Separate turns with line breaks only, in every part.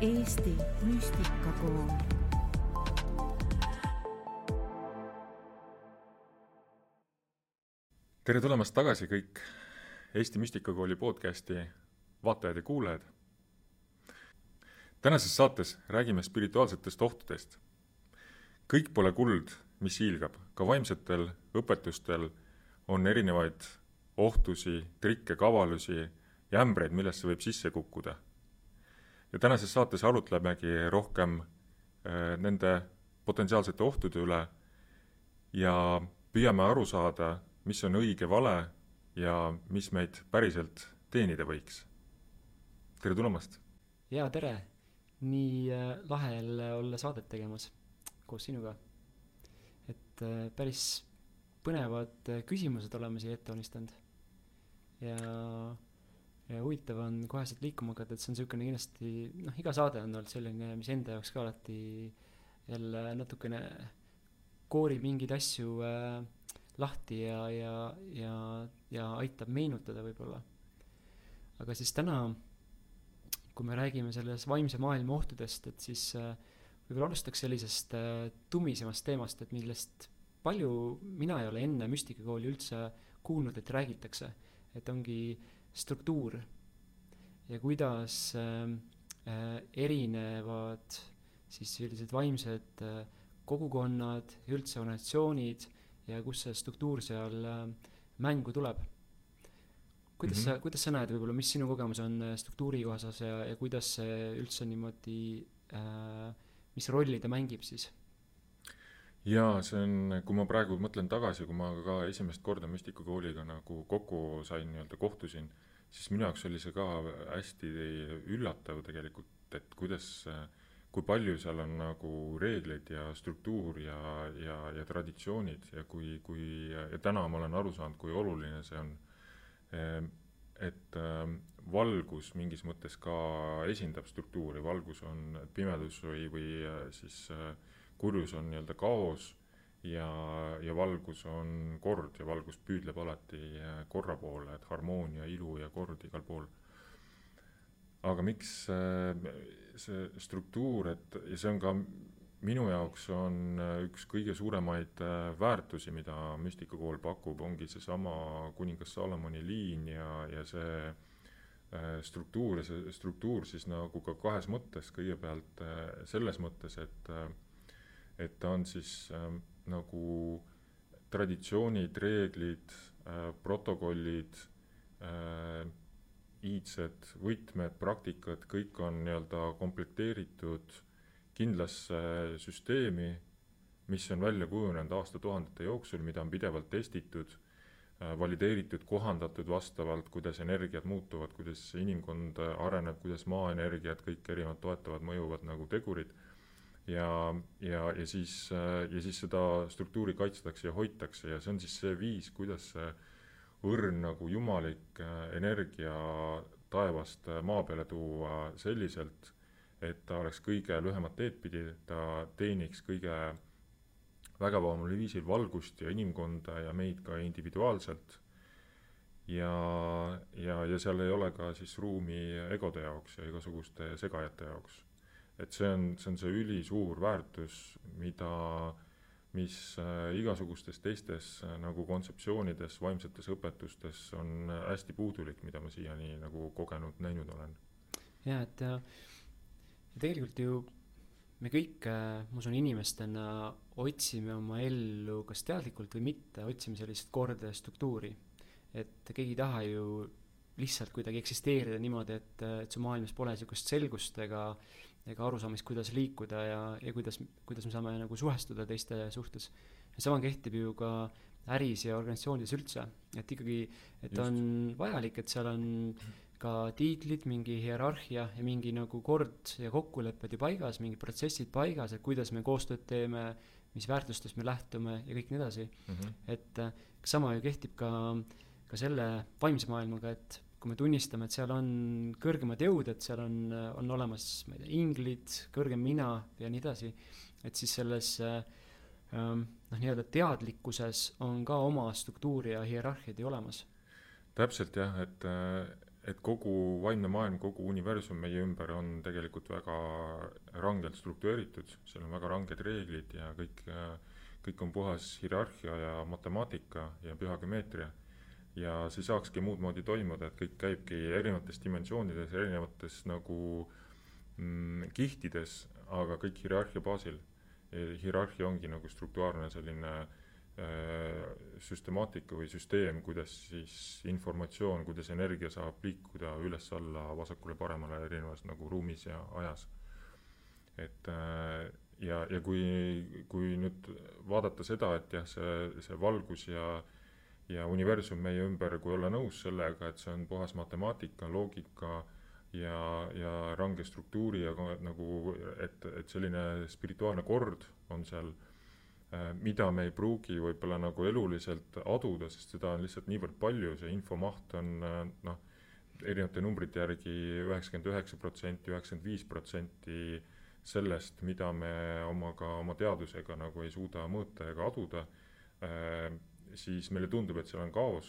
Eesti müstikakool.
tere tulemast tagasi kõik Eesti Müstikakooli podcasti vaatajad ja kuulajad. tänases saates räägime spirituaalsetest ohtudest. kõik pole kuld, mis hiilgab, ka vaimsetel õpetustel on erinevaid ohtusi, trikke, kavalusi ja ämbreid, millesse võib sisse kukkuda ja tänases saates arutlemegi rohkem äh, nende potentsiaalsete ohtude üle ja püüame aru saada, mis on õige, vale ja mis meid päriselt teenida võiks. tere tulemast!
jaa, tere! nii äh, lahe jälle olla saadet tegemas koos sinuga. et äh, päris põnevad küsimused oleme siia ette valmistanud. ja ja huvitav on koheselt liikuma hakata, et see on niisugune kindlasti, noh, iga saade on olnud selline, mis enda jaoks ka alati jälle natukene koorib mingeid asju äh, lahti ja, ja, ja, ja aitab meenutada võib-olla. aga siis täna, kui me räägime selles vaimse maailma ohtudest, et siis äh, võib-olla alustaks sellisest äh, tummisemast teemast, et millest palju mina ei ole enne müstikakooli üldse kuulnud, et räägitakse. et ongi äh, struktuur ja kuidas äh, äh, erinevad siis sellised vaimsed äh, kogukonnad üldse organisatsioonid ja kus see struktuur seal äh, mängu tuleb. kuidas mm -hmm. sa, kuidas sa näed võib-olla, mis sinu kogemus on struktuuri osas ja, ja kuidas see üldse niimoodi äh,, mis rolli ta mängib siis?
Jaa, see on, kui ma praegu mõtlen tagasi, kui ma ka esimest korda müstikakooliga nagu kokku sain, nii-öelda kohtusin, siis minu jaoks oli see ka hästi üllatav tegelikult, et kuidas, kui palju seal on nagu reegleid ja struktuur ja, ja, ja traditsioonid ja kui, kui, ja täna ma olen aru saanud, kui oluline see on. et valgus mingis mõttes ka esindab struktuuri, valgus on pimedus või, või siis kurjus on nii-öelda kaos ja, ja valgus on kord ja valgus püüdleb alati korra poole, et harmoonia, ilu ja kord igal pool. aga miks see struktuur, et ja see on ka minu jaoks on üks kõige suuremaid väärtusi, mida müstikakool pakub, ongi seesama kuningas Salomoni liin ja, ja see struktuur ja see struktuur siis nagu ka kahes mõttes, kõigepealt selles mõttes, et et ta on siis äh, nagu traditsioonid, reeglid äh,, protokollid äh,, iidsed võtmed, praktikad, kõik on nii-öelda komplekteeritud kindlasse süsteemi, mis on välja kujunenud aastatuhandete jooksul, mida on pidevalt testitud äh,, valideeritud, kohandatud vastavalt, kuidas energiad muutuvad, kuidas inimkond areneb, kuidas maaenergiad, kõik erinevad toetavad, mõjuvad nagu tegurid ja, ja, ja siis, ja siis seda struktuuri kaitstakse ja hoitakse ja see on siis see viis, kuidas see õrn nagu jumalik äh, energia taevast äh, maa peale tuua selliselt, et ta oleks kõige lühemat teed pidi, ta teeniks kõige vägavamal viisil valgust ja inimkonda ja meid ka individuaalselt. ja, ja, ja seal ei ole ka siis ruumi egode jaoks ja igasuguste segajate jaoks et see on, see on see ülisuur väärtus, mida, mis äh, igasugustes teistes äh, nagu kontseptsioonides, vaimsetes õpetustes on äh, hästi puudulik, mida ma siiani nagu kogenud, näinud olen.
jaa, et ja tegelikult ju me kõik, ma usun, inimestena otsime oma ellu kas teadlikult või mitte, otsime sellist korda ja struktuuri. et keegi ei taha ju lihtsalt kuidagi eksisteerida niimoodi, et, et su maailmas pole niisugust selgust ega ega arusaamist, kuidas liikuda ja, ja kuidas, kuidas me saame nagu suhestuda teiste suhtes. ja sama kehtib ju ka äris ja organisatsioonides üldse, et ikkagi, et Just. on vajalik, et seal on ka tiitlid, mingi hierarhia ja mingi nagu kord ja kokkulepped ju paigas, mingid protsessid paigas, et kuidas me koostööd teeme, mis väärtustest me lähtume ja kõik nii edasi mm. -hmm. et äh, sama ju kehtib ka, ka selle vaimse maailmaga, et kui me tunnistame, et seal on kõrgemad jõud, et seal on, on olemas, ma ei tea, inglid, kõrgem mina ja nii edasi, et siis selles ähm, noh, nii-öelda teadlikkuses on ka oma struktuur ja hierarhiad ju olemas.
täpselt jah, et, et kogu vaimne maailm, kogu universum meie ümber on tegelikult väga rangelt struktureeritud, seal on väga ranged reeglid ja kõik, kõik on puhas hierarhia ja matemaatika ja püha geomeetria. Ja see ei saakski muud moodi toimuda, et kõik käibki erinevates dimensioonides, erinevates nagu mm, kihtides, aga kõik hierarhia baasil. hierarhia ongi nagu struktuaarne selline äh, Äh, süstemaatika või süsteem, kuidas siis informatsioon, kuidas energia saab liikuda üles-alla, vasakule-paremale erinevas nagu ruumis ja ajas. et äh, ja, ja kui, kui nüüd vaadata seda, et jah, see, see valgus ja ja universum meie ümber, kui olla nõus sellega, et see on puhas matemaatika, loogika ja, ja range struktuuri ja nagu, et, et selline spirituaalne kord on seal äh, mida me ei pruugi võib-olla nagu eluliselt aduda, sest seda on lihtsalt niivõrd palju, see infomaht on äh, noh, erinevate numbrite järgi üheksakümmend üheksa protsenti, üheksakümmend viis protsenti sellest, mida me omaga, oma teadusega nagu ei suuda mõõta ega aduda, äh, siis meile tundub, et seal on kaos,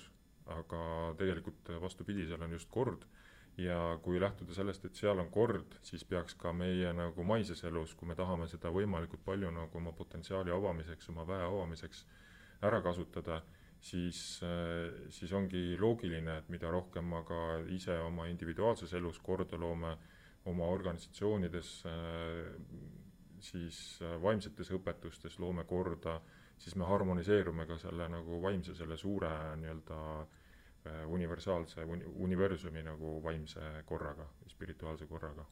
aga tegelikult vastupidi, seal on just kord. Ja kui lähtuda sellest, et seal on kord, siis peaks ka meie nagu maises elus, kui me tahame seda võimalikult palju nagu oma potentsiaali avamiseks, oma väe avamiseks ära kasutada, siis, siis ongi loogiline, et mida rohkem ma ka ise oma individuaalses elus korda loome, oma organisatsioonides, siis vaimsetes õpetustes loome korda, siis me harmoniseerume ka selle nagu vaimse, selle suure nii-öelda äh, universaalse uni-, universumi nagu vaimse korraga, spirituaalse korraga.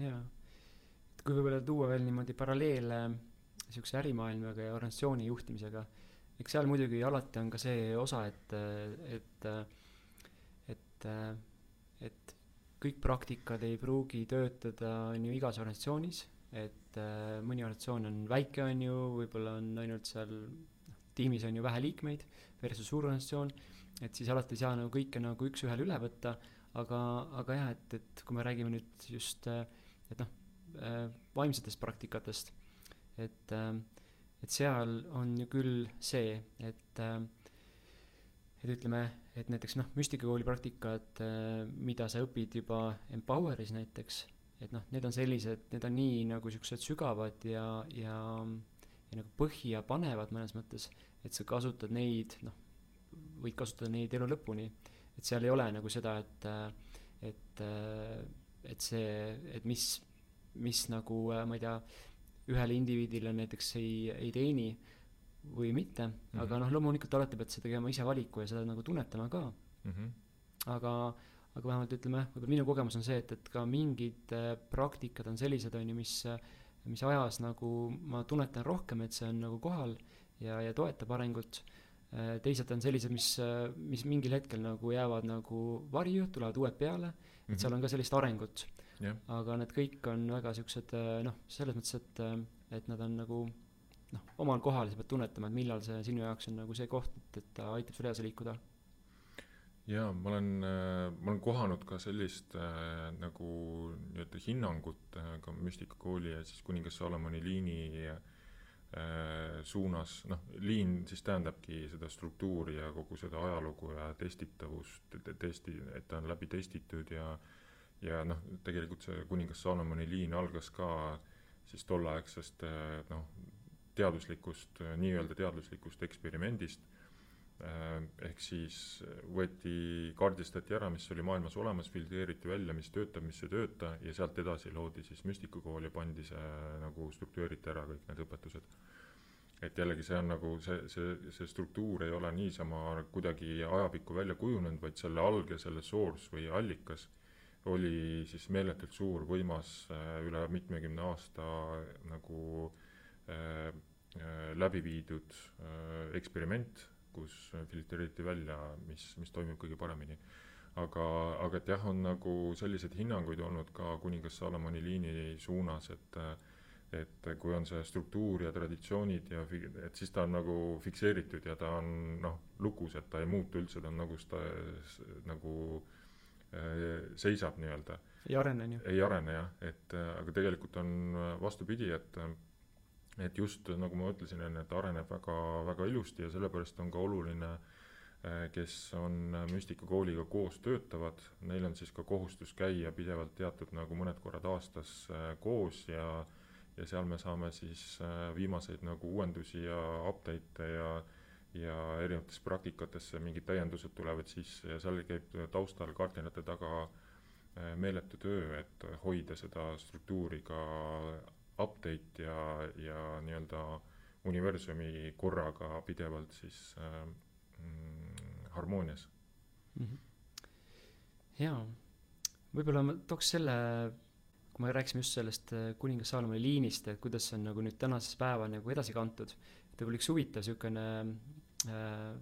jaa, et kui võib-olla tuua veel niimoodi paralleele niisuguse ärimaailmaga ja organisatsiooni juhtimisega, eks seal muidugi alati on ka see osa, et, et, et, et kõik praktikad ei pruugi töötada, on ju, igas organisatsioonis, et mõni organisatsioon on väike, on ju, võib-olla on ainult seal noh, tiimis on ju vähe liikmeid versus suur organisatsioon et siis alati ei saa nagu kõike nagu üks-ühele üle võtta, aga, aga jah, et, et kui me räägime nüüd just, et noh, vaimsetest praktikatest, et, et seal on ju küll see, et, et ütleme, et näiteks noh, müstikakooli praktikad, mida sa õpid juba Empoweris näiteks, et noh, need on sellised, need on nii nagu siuksed sügavad ja, ja, ja nagu põhja panevad mõnes mõttes, et sa kasutad neid, noh, võid kasutada neid elu lõpuni. et seal ei ole nagu seda, et, et, et see, et mis, mis nagu ma ei tea, ühele indiviidile näiteks ei, ei teeni või mitte mm, -hmm. aga noh, loomulikult alati pead sa tegema ise valiku ja seda nagu tunnetama ka mm. -hmm. aga, aga vähemalt ütleme, võib-olla minu kogemus on see, et, et ka mingid äh, praktikad on sellised, on ju, mis, mis ajas nagu ma tunnetan rohkem, et see on nagu kohal ja, ja toetab arengut Äh, teised on sellised, mis, äh, mis mingil hetkel nagu jäävad nagu varju, tulevad uued peale mm, -hmm. et seal on ka sellist arengut yeah.. aga need kõik on väga siuksed äh, noh, selles mõttes, et, et nad on nagu noh, omal kohal, sa pead tunnetama, et millal see sinu jaoks on nagu see koht, et, et ta aitab sul edasi liikuda.
Jaa, ma olen, ma olen kohanud ka sellist äh, nagu nii-öelda hinnangut äh, ka müstikakooli ja siis kuningas Salomoni liini äh, Äh, suunas, noh, liin siis tähendabki seda struktuuri ja kogu seda ajalugu ja testitavust, testi, et ta on läbi testitud ja ja noh, tegelikult see kuningas Salomoni liin algas ka siis tolleaegsest äh, noh, teaduslikust, nii-öelda teaduslikust eksperimendist, äh, ehk siis võeti, kaardistati ära, mis oli maailmas olemas, filtreeriti välja, mis töötab, mis ei tööta ja sealt edasi loodi siis müstikakool ja pandi see nagu, struktureeriti ära kõik need õpetused. Et jällegi see on nagu see, see, see struktuur ei ole niisama kuidagi ajapikku välja kujunenud, vaid selle alg ja selle source või allikas oli siis meeletult suur, võimas äh, üle mitmekümne aasta nagu äh, äh, läbi viidud äh, eksperiment, kus filtreeriti välja, mis, mis toimib kõige paremini. aga, aga et jah, on nagu selliseid hinnanguid olnud ka kuningas Salomoni liini suunas, et et kui on see struktuur ja traditsioonid ja et siis ta on nagu fikseeritud ja ta on noh, lukus, et ta ei muutu üldse, ta on nagu sta-, nagu äh, seisab nii-öelda.
ei arene, ju?
ei arene jah, et aga tegelikult on vastupidi, et et just nagu ma ütlesin enne, et areneb väga, väga ilusti ja sellepärast on ka oluline äh, kes on Müstika kooliga koos töötavad, neil on siis ka kohustus käia pidevalt teatud nagu mõned korrad aastas äh, koos ja ja seal me saame siis viimaseid nagu uuendusi ja update'e ja ja erinevatesse praktikatesse mingid täiendused tulevad sisse ja seal käib taustal kardinate taga meeletu töö, et hoida seda struktuuri ka update ja, ja nii-öelda universumi korraga pidevalt siis äh, mm, harmoonias
mm. -hmm. jaa, võib-olla ma tooks selle, kui me rääkisime just sellest äh, kuningas Saalomoni liinist, et kuidas see on nagu nüüd tänasesse päeva nagu edasi kantud, et võib-olla üks huvitav niisugune äh,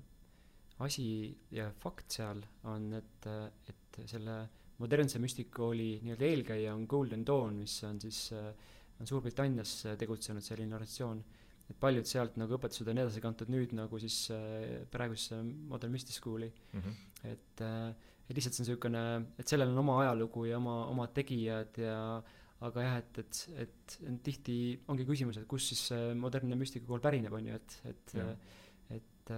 asi ja fakt seal on, et, äh, et selle modernse müstikooli nii-öelda eelkäija on Golden Dawn, mis on siis äh, on Suurbritannias tegutsenud selline organisatsioon, et paljud sealt nagu õpetused on edasi kantud nüüd nagu siis äh, praegusesse Modern Mystic School'i mm. -hmm. et äh,, et lihtsalt see on niisugune, et sellel on oma ajalugu ja oma, omad tegijad ja aga jah, et, et, et, et tihti ongi küsimus, et kust siis modernne müstikakool pärineb, on ju, et, et ja. et,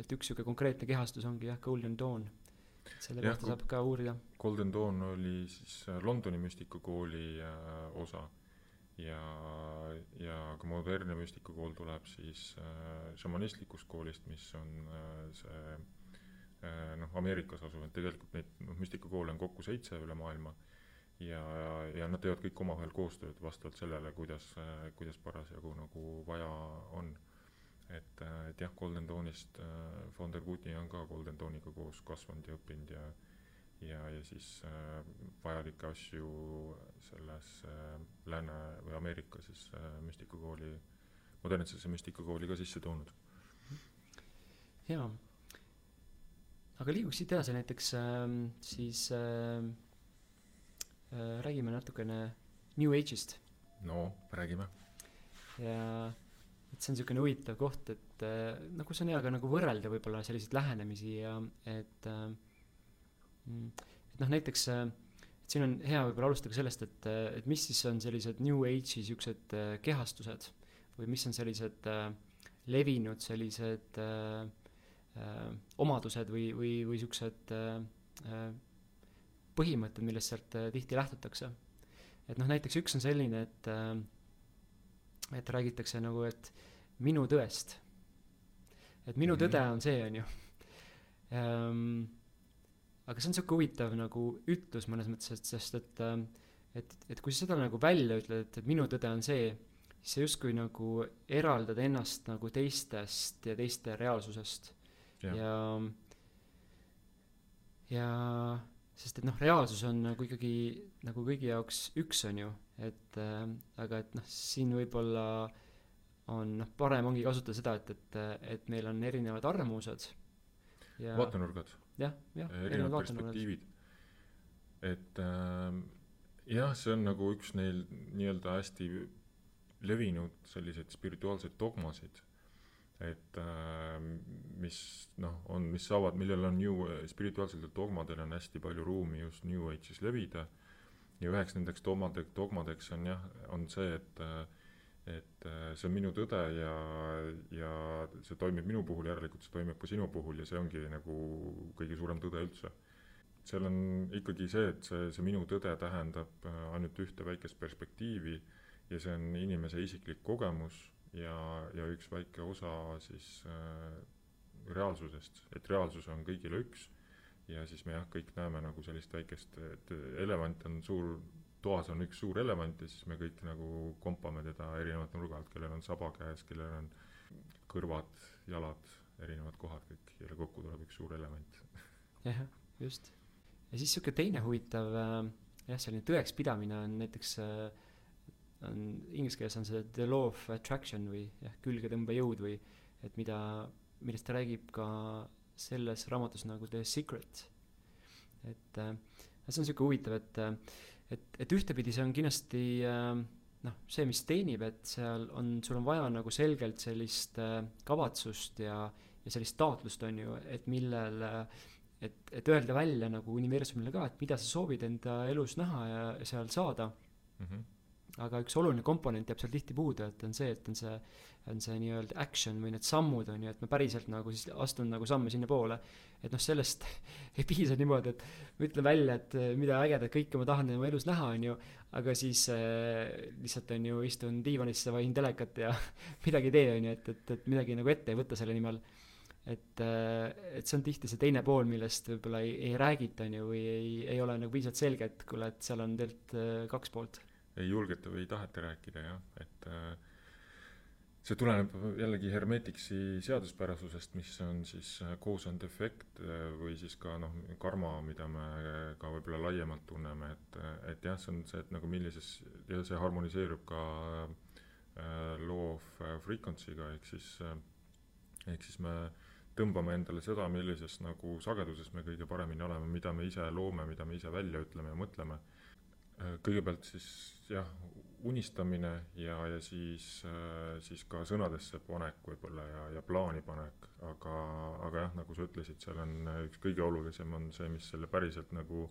et üks niisugune konkreetne kehastus ongi jah, Golden Dawn. selle ja, kohta saab ka uurida.
Golden Dawn oli siis Londoni müstikakooli äh, osa ja, ja ka modernne müstikakool tuleb siis äh, šamanistlikust koolist, mis on äh, see äh, noh, Ameerikas asuv, et tegelikult neid noh, müstikakoole on kokku seitse üle maailma ja, ja, ja nad teevad kõik omavahel koostööd vastavalt sellele, kuidas äh,, kuidas parasjagu nagu vaja on. et, äh, et jah, Golden Dawnist äh, Founder Goody on ka Golden Dawniga koos kasvanud ja õppinud ja ja, ja siis äh, vajalikke asju selles äh, Lääne või Ameerika siis äh, müstikakooli, modernsesse müstikakooli ka sisse toonud.
jaa, aga liiguks siit edasi näiteks äh, siis äh, äh, räägime natukene New Age'ist.
no räägime.
ja et see on niisugune huvitav koht, et äh, no kus on hea ka nagu võrrelda võib-olla selliseid lähenemisi ja et äh. Et noh, näiteks äh, et siin on hea võib-olla alustada sellest, et, äh, et mis siis on sellised New Age'i siuksed äh, kehastused või mis on sellised levinud sellised äh, äh, omadused või, või, või siuksed äh, põhimõtted, millest sealt tihti lähtutakse. et noh, näiteks üks on selline, et et räägitakse nagu, et minu tõest. et minu mm -hmm. tõde on see, on ju ähm, aga see on sihuke huvitav nagu ütlus mõnes mõttes, et sest et ähm, et, et kui sa seda nagu välja ütled, et, et minu tõde on see, siis sa justkui nagu eraldad ennast nagu teistest ja teiste reaalsusest. ja, ja, ja sest et noh, reaalsus on nagu ikkagi nagu kõigi jaoks üks, on ju, et äh, aga et noh, siin võib-olla on noh, parem ongi kasutada seda, et, et, et meil on erinevad arvamused.
Ja vaatenurgad
jah, jah.
erinevad perspektiivid. et äh, jah, see on nagu üks neil nii-öelda hästi levinud selliseid spirituaalseid dogmasid, et äh, mis noh, on, mis saavad, millel on new, spirituaalsetel dogmadel on hästi palju ruumi just New Age'is levida ja üheks nendeks dogmade, dogmadeks on jah, on see, et äh, et äh, see on minu tõde ja, ja see toimib minu puhul, järelikult see toimib ka sinu puhul ja see ongi nagu kõige suurem tõde üldse. seal on ikkagi see, et see, see minu tõde tähendab äh, ainult ühte väikest perspektiivi ja see on inimese isiklik kogemus ja, ja üks väike osa siis äh, reaalsusest, et reaalsus on kõigile üks ja siis me jah, kõik näeme nagu sellist väikest, et elevant on suur toas on üks suur elevant ja siis me kõik nagu kompame teda erinevalt nurga alt, kellel on saba käes, kellel on kõrvad, jalad, erinevad kohad kõik, jälle kokku tuleb üks suur element.
jah, just. ja siis sihuke teine huvitav äh, jah, selline tõekspidamine on näiteks äh, on inglise keeles on see the law of attraction või jah, külgetõmbejõud või et mida, millest ta räägib ka selles raamatus nagu The Secret. et äh, see on sihuke huvitav, et et, et ühtepidi see on kindlasti äh, noh, see, mis teenib, et seal on, sul on vaja nagu selgelt sellist äh, kavatsust ja, ja sellist taotlust, on ju, et millel äh, et, et öelda välja nagu universumile ka, et mida sa soovid enda elus näha ja seal saada mm. -hmm. Aga üks oluline komponent jääb seal tihti puudu, et on see, et on see, on see nii-öelda action või need sammud, on ju, et ma päriselt nagu siis astun nagu samme sinnapoole. et noh, sellest ei piisa niimoodi, et ma ütlen välja, et eh, mida ägedat kõike ma tahan oma elus näha, on ju, aga siis äh, lihtsalt on ju, istun diivanisse, vahin telekat ja midagi ei tee, on ju, et, et, et midagi nagu ette ei võta selle nimel et, äh, et see on tihti see teine pool, millest võib-olla ei, ei räägita, on ju, või ei, ei ole nagu piisavalt selge, et kuule, et seal on tegelikult kaks poolt
ei julgeta või ei taheta rääkida jah, et äh, see tuleneb jällegi Hermetixi seaduspärasusest, mis on siis äh, cause and effect äh, või siis ka noh, karma, mida me ka võib-olla laiemalt tunneme, et, et jah, see on see, et nagu millises, ja see harmoniseerub ka law of frequency'ga, ehk siis, ehk siis me tõmbame endale seda, millises nagu sageduses me kõige paremini oleme, mida me ise loome, mida me ise välja ütleme ja mõtleme. Äh, kõigepealt siis jah, unistamine ja, ja siis, äh, siis ka sõnadesse panek võib-olla ja, ja plaani panek, aga, aga jah, nagu sa ütlesid, seal on üks kõige olulisem on see, mis selle päriselt nagu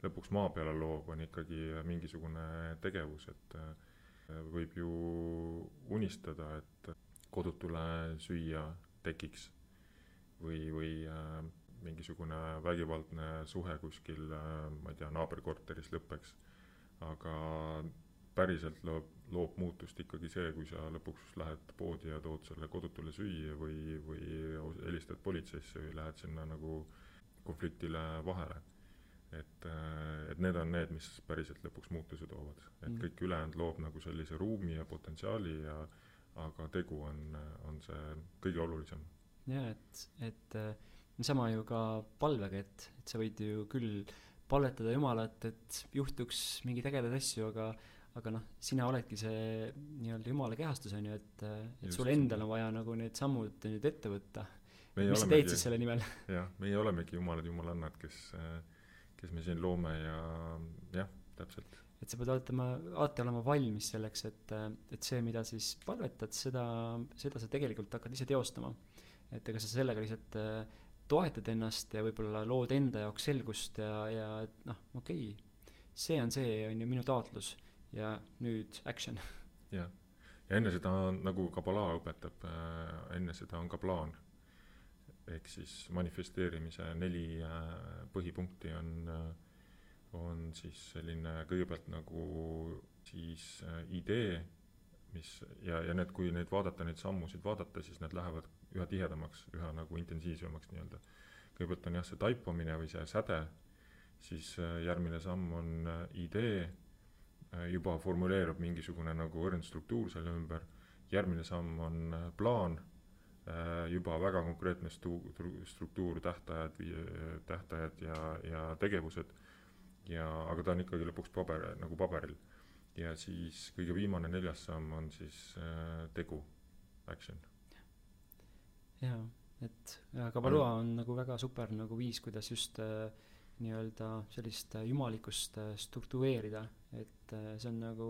lõpuks maa peale loob, on ikkagi mingisugune tegevus, et äh, võib ju unistada, et kodutule süüa tekiks või, või äh, mingisugune vägivaldne suhe kuskil äh,, ma ei tea, naaberkorteris lõpeks aga päriselt loob, loob muutust ikkagi see, kui sa lõpuks lähed poodi ja tood selle kodutule süüa või, või helistad politseisse või lähed sinna nagu konfliktile vahele. et, et need on need, mis päriselt lõpuks muutuse toovad, et mm. kõik ülejäänud loob nagu sellise ruumi ja potentsiaali ja aga tegu on, on see kõige olulisem.
jaa, et, et niisama ju ka palvega, et, et sa võid ju küll äh, palvetada Jumalat, et juhtuks mingeid ägedaid asju, aga aga noh, sina oledki see nii-öelda Jumala kehastus, on ju, et, et sul endal on vaja nagu need sammud nüüd ette võtta. mis sa teed siis selle nimel?
jah, meie olemegi jumalad, jumalannad, kes, kes me siin loome ja jah, täpselt.
et sa pead olema, alati olema valmis selleks, et, et see, mida siis palvetad, seda, seda sa tegelikult hakkad ise teostama. et ega sa sellega lihtsalt toetad ennast ja võib-olla lood enda jaoks selgust ja, ja et noh, okei okay,, see on see, on ju, minu taotlus ja nüüd action.
jah, ja enne seda on, nagu Kabala õpetab äh,, enne seda on ka plaan. ehk siis manifesteerimise neli äh, põhipunkti on äh,, on siis selline kõigepealt nagu siis äh, idee, mis ja, ja need, kui neid vaadata, neid sammusid vaadata, siis need lähevad üha tihedamaks, üha nagu intensiivsemaks nii-öelda. kõigepealt on jah, see taipamine või see säde, siis äh, järgmine samm on äh, idee, äh, juba formuleerub mingisugune nagu õrn struktuur selle ümber, järgmine samm on plaan, juba väga konkreetne stu-, struktuur, tähtajad, tähtajad ja, ja tegevused, ja aga ta on ikkagi lõpuks paber, nagu paberil. ja siis kõige viimane, neljas samm on siis tegu, action
jaa, et Kabaloa on nagu väga super nagu viis, kuidas just äh, nii-öelda sellist äh, jumalikkust äh, struktureerida, et see on nagu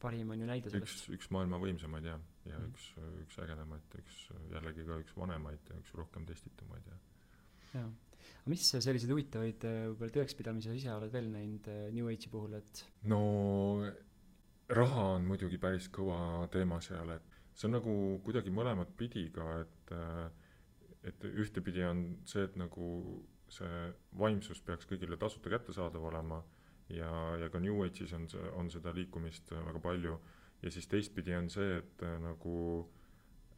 parim on ju näide
sellest. üks, üks maailma võimsamaid jah, ja mm. üks, üks ägedamaid, üks jällegi ka üks vanemaid ja üks rohkem testitumaid ja.
jaa, aga mis selliseid huvitavaid võib-olla tõekspidamisi sa ise oled veel näinud New Age'i puhul, et?
no raha on muidugi päris kõva teema seal, et see on nagu kuidagi mõlemat pidi ka, et äh, et ühtepidi on see, et nagu see vaimsus peaks kõigile tasuta kättesaadav olema ja, ja ka New Age'is on see, on seda liikumist väga palju, ja siis teistpidi on see, et äh, nagu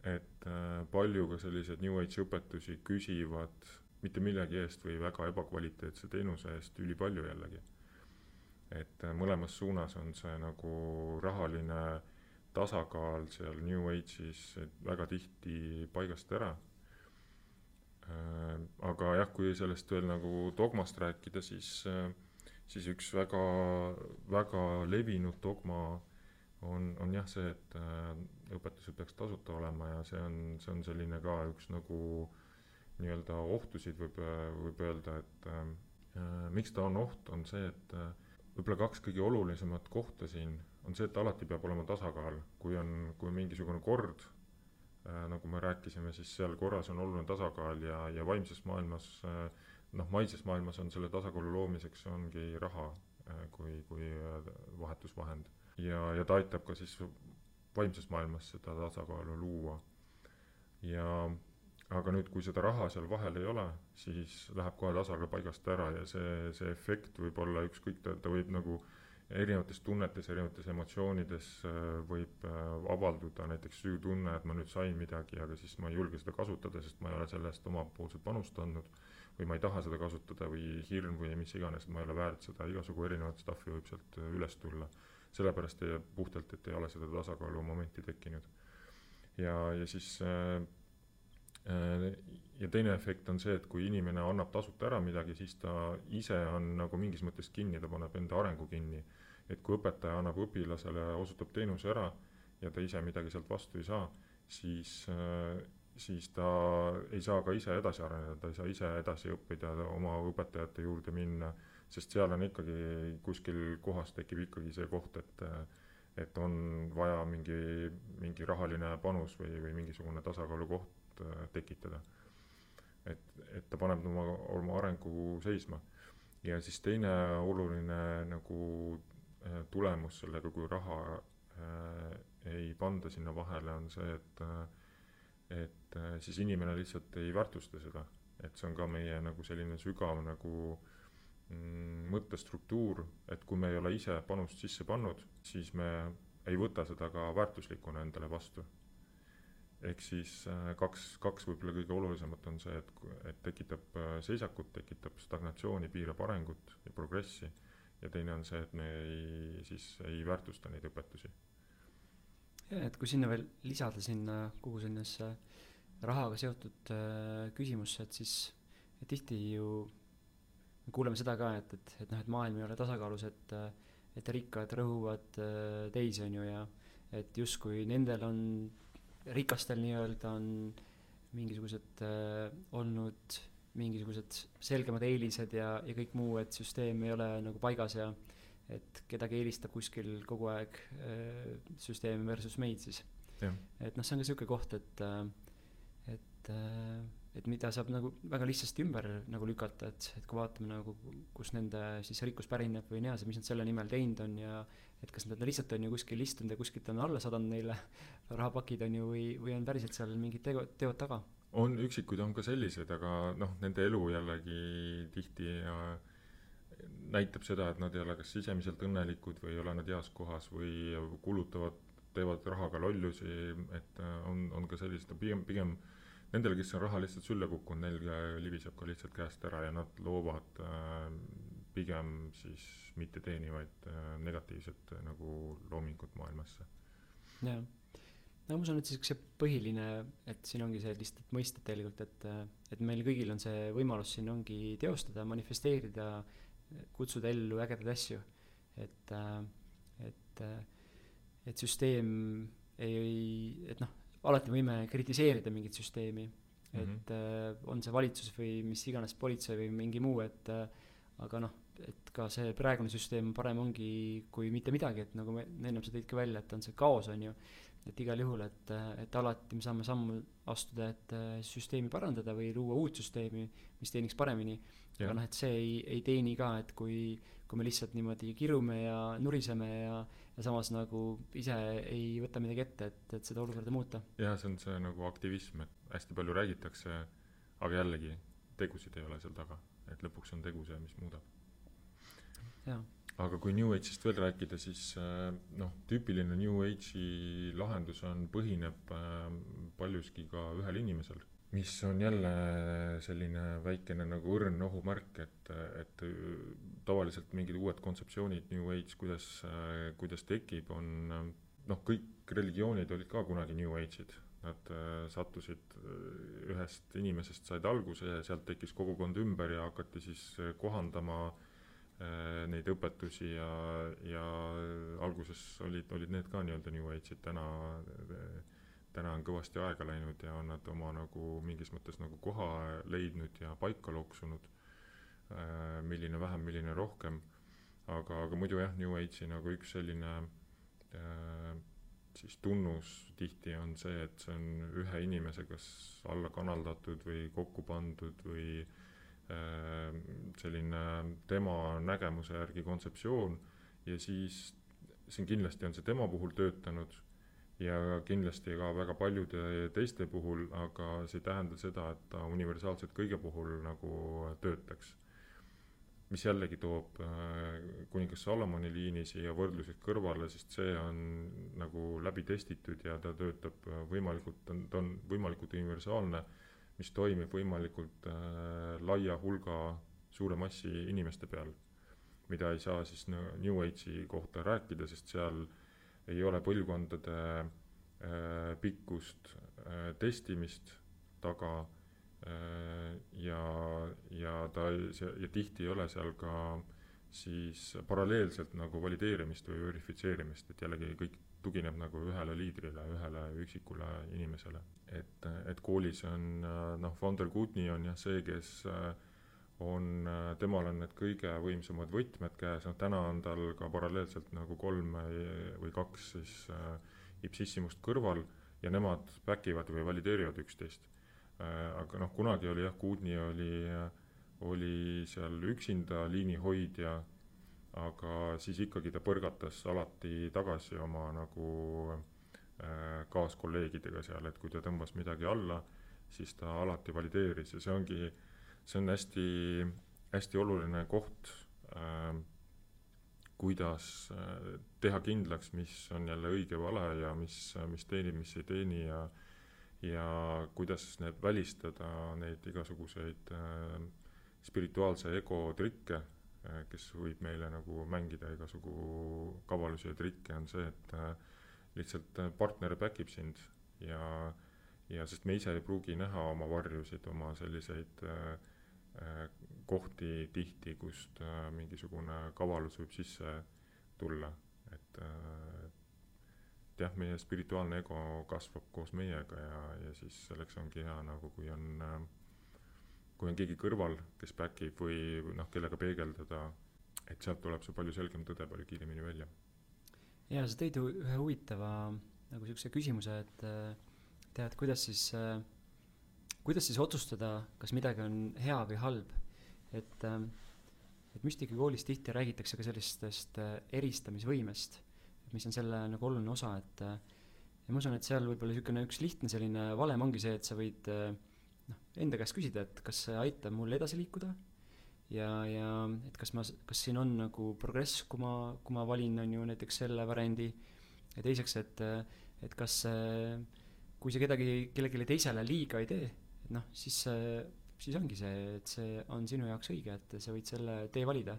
et äh, palju ka selliseid New Age'i õpetusi küsivad mitte millegi eest või väga ebakvaliteetse teenuse eest ülipalju jällegi. et mõlemas suunas on see nagu rahaline äh, tasakaal seal New Age'is väga tihti paigast ära. Äh, aga jah, kui sellest veel nagu dogmast rääkida, siis, äh, siis üks väga, väga levinud dogma on, on jah see, et äh, õpetused peaks tasuta olema ja see on, see on selline ka üks nagu nii-öelda ohtusid võib, võib öelda, et äh, miks ta on oht, on see, et äh, võib-olla kaks kõige olulisemat kohta siin on see, et alati peab olema tasakaal, kui on, kui mingisugune kord äh,, nagu me rääkisime, siis seal korras on oluline tasakaal ja, ja vaimses maailmas äh, noh, maises maailmas on selle tasakaalu loomiseks ongi raha äh, kui, kui äh, vahetusvahend. ja, ja ta aitab ka siis vaimses maailmas seda tasakaalu luua. ja aga nüüd, kui seda raha seal vahel ei ole, siis läheb kohe tasakaal paigast ära ja see, see efekt võib olla ükskõik, ta, ta võib nagu erinevates tunnetes, erinevates emotsioonides äh, võib äh, avalduda näiteks süütunne, et ma nüüd sain midagi, aga siis ma ei julge seda kasutada, sest ma ei ole selle eest omapoolset panust andnud või ma ei taha seda kasutada või hirm või mis iganes, et ma ei ole väärt seda, igasugu erinevat stuff'i võib sealt äh, üles tulla. sellepärast puhtalt, et ei ole seda tasakaalu momenti tekkinud. ja, ja siis ja teine efekt on see, et kui inimene annab tasuta ära midagi, siis ta ise on nagu mingis mõttes kinni, ta paneb enda arengu kinni. et kui õpetaja annab õpilasele, osutab teenuse ära ja ta ise midagi sealt vastu ei saa, siis, siis ta ei saa ka ise edasi areneda, ta ei saa ise edasi õppida, oma õpetajate juurde minna, sest seal on ikkagi kuskil kohas tekib ikkagi see koht, et et on vaja mingi, mingi rahaline panus või, või mingisugune tasakaalukoht äh, tekitada. et, et ta paneb oma, oma arengu seisma. ja siis teine oluline nagu äh, tulemus sellega, kui raha äh, ei panda sinna vahele, on see, et et siis inimene lihtsalt ei väärtusta seda, et see on ka meie nagu selline sügav nagu mm, mõttestruktuur, et kui me ei ole ise panust sisse pannud, siis me ei võta seda ka väärtuslikuna endale vastu ehk siis äh, kaks, kaks võib-olla kõige olulisemat on see, et, et tekitab äh, seisakut, tekitab stagnatsiooni, piirab arengut ja progressi, ja teine on see, et me ei, siis ei väärtusta neid õpetusi.
jah, et kui sinna veel lisada sinna kogu sellisesse rahaga seotud äh, küsimusse, et siis et tihti ju me kuuleme seda ka, et, et, et noh, et maailm ei ole tasakaalus, et et rikkad rõhuvad teisi, on ju, ja et justkui nendel on rikastel nii-öelda on mingisugused äh, olnud mingisugused selgemad eelised ja, ja kõik muu, et süsteem ei ole nagu paigas ja et kedagi eelistab kuskil kogu aeg äh, süsteem versus meid siis. et noh, see on ka niisugune koht, et äh, et äh, et mida saab nagu väga lihtsasti ümber nagu lükata, et, et kui vaatame nagu, kust nende siis rikkus pärineb või nii edasi, mis nad selle nimel teinud on ja et kas nad lihtsalt on ju kuskil istunud ja kuskilt on alla sadanud neile rahapakid on ju, või, või on päriselt seal mingid tegu, teod taga?
on, üksikuid on ka sellised, aga noh, nende elu jällegi tihti näitab seda, et nad ei ole kas sisemiselt õnnelikud või ei ole nad heas kohas või kulutavad, teevad rahaga lollusi, et äh, on, on ka sellised, pigem, pigem nendele, kes on raha lihtsalt sülle kukkunud, neil libiseb ka lihtsalt käest ära ja nad loovad äh, pigem siis mitteteenivaid äh, negatiivset äh, nagu loomingut maailmasse.
jah, no ma usun, et siis see põhiline, et siin ongi see lihtsalt mõisted tegelikult, et, äh, et meil kõigil on see võimalus siin ongi teostada, manifesteerida, kutsuda ellu ägedaid asju. et, et, et süsteem ei, et noh, alati võime kritiseerida mingit süsteemi, et mm -hmm. on see valitsus või mis iganes politsei või mingi muu, et aga noh et ka see praegune süsteem parem ongi kui mitte midagi, et nagu me ennem sa tõid ka välja, et on see kaos, on ju, et igal juhul, et, et alati me saame sammu astuda, et süsteemi parandada või luua uut süsteemi, mis teeniks paremini. aga noh, et see ei, ei teeni ka, et kui, kui me lihtsalt niimoodi kirume ja nuriseme ja, ja samas nagu ise ei võta midagi ette, et, et seda olukorda muuta.
jah, see on see nagu aktivism, et hästi palju räägitakse, aga jällegi, tegusid ei ole seal taga, et lõpuks on tegu see, mis muudab aga kui New Age'ist veel rääkida, siis äh, noh, tüüpiline New Age'i lahendus on, põhineb äh, paljuski ka ühel inimesel, mis on jälle selline väikene nagu õrn ohumärk, et, et tavaliselt mingid uued kontseptsioonid, New Age, kuidas, äh, kuidas tekib, on noh, kõik religioonid olid ka kunagi New Age'id, nad sattusid ühest inimesest, said alguse ja sealt tekkis kogukond ümber ja hakati siis kohandama äh, Äh, neid õpetusi ja, ja alguses olid, olid need ka nii-öelda New Age'id, täna, täna on kõvasti aega läinud ja on nad oma nagu mingis mõttes nagu koha leidnud ja paika loksunud, äh, milline vähem, milline rohkem, aga, aga muidu jah, New Age'i nagu üks selline äh, siis tunnus tihti on see, et see on ühe inimese kas alla kanaldatud või kokku pandud või äh, selline tema nägemuse järgi kontseptsioon ja siis siin kindlasti on see tema puhul töötanud ja kindlasti ka väga paljude teiste puhul, aga see ei tähenda seda, et ta universaalselt kõige puhul nagu töötaks. mis jällegi toob äh, kuningas Salomoni liini siia võrdluseks kõrvale, sest see on nagu läbi testitud ja ta töötab võimalikult, ta on võimalikult universaalne, mis toimib võimalikult äh, laia hulga suure massi inimeste peal, mida ei saa siis New Age'i kohta rääkida, sest seal ei ole põlvkondade äh, pikkust äh, testimist taga ja, ja ta, ja tihti ei ole seal ka siis paralleelselt nagu valideerimist või verifitseerimist, et jällegi kõik tugineb nagu ühele liidrile, ühele üksikule inimesele. et, et koolis on noh, Vander Kutni on jah see, kes on, temal on need kõige võimsamad võtmed käes, noh täna on tal ka paralleelselt nagu kolm või kaks siis ipsissimust kõrval ja nemad back ivad või valideerivad üksteist aga noh, kunagi oli jah, Kudni oli, oli seal üksinda liinihoidja, aga siis ikkagi ta põrgatas alati tagasi oma nagu äh, kaaskolleegidega seal, et kui ta tõmbas midagi alla, siis ta alati valideeris. Ja see ongi see on hästi, hästi oluline koht äh,, kuidas äh, teha kindlaks, mis on jälle õige, vale ja mis, mis teenib, mis ei teeni ja ja kuidas need välistada neid igasuguseid äh, spirituaalse ego trikke kes võib meile nagu mängida igasugu kavalusi ja trikke, on see, et äh, lihtsalt partner back ib sind ja ja sest me ise ei pruugi näha oma varjusid, oma selliseid äh, Äh, kohti tihti, kust äh, mingisugune kavalus võib sisse tulla, et äh, et jah, meie spirituaalne ego kasvab koos meiega ja, ja siis selleks ongi hea nagu, kui on, kui on keegi kõrval, kes back ib või noh, kellega peegeldada, et sealt tuleb see palju selgem tõde palju kiiremini välja.
jaa, sa tõid ühe huvitava nagu niisuguse küsimuse, et tead, kuidas siis äh, kuidas siis otsustada, kas midagi on hea või halb, et ähm, et müstikakoolis tihti räägitakse ka sellistest äh, eristamisvõimest, mis on selle nagu oluline osa, et äh, ja ma usun, et seal võib-olla niisugune üks lihtne selline valem ongi see, et sa võid äh, enda käest küsida, et kas see aitab mul edasi liikuda ja, ja et kas ma, kas siin on nagu progress, kui ma, kui ma valin, on ju, näiteks selle variandi, ja teiseks, et, et kas kui see kedagi, kellelegi teisele liiga ei tee, noh, siis siis ongi see, et see on sinu jaoks õige, et sa võid selle tee valida.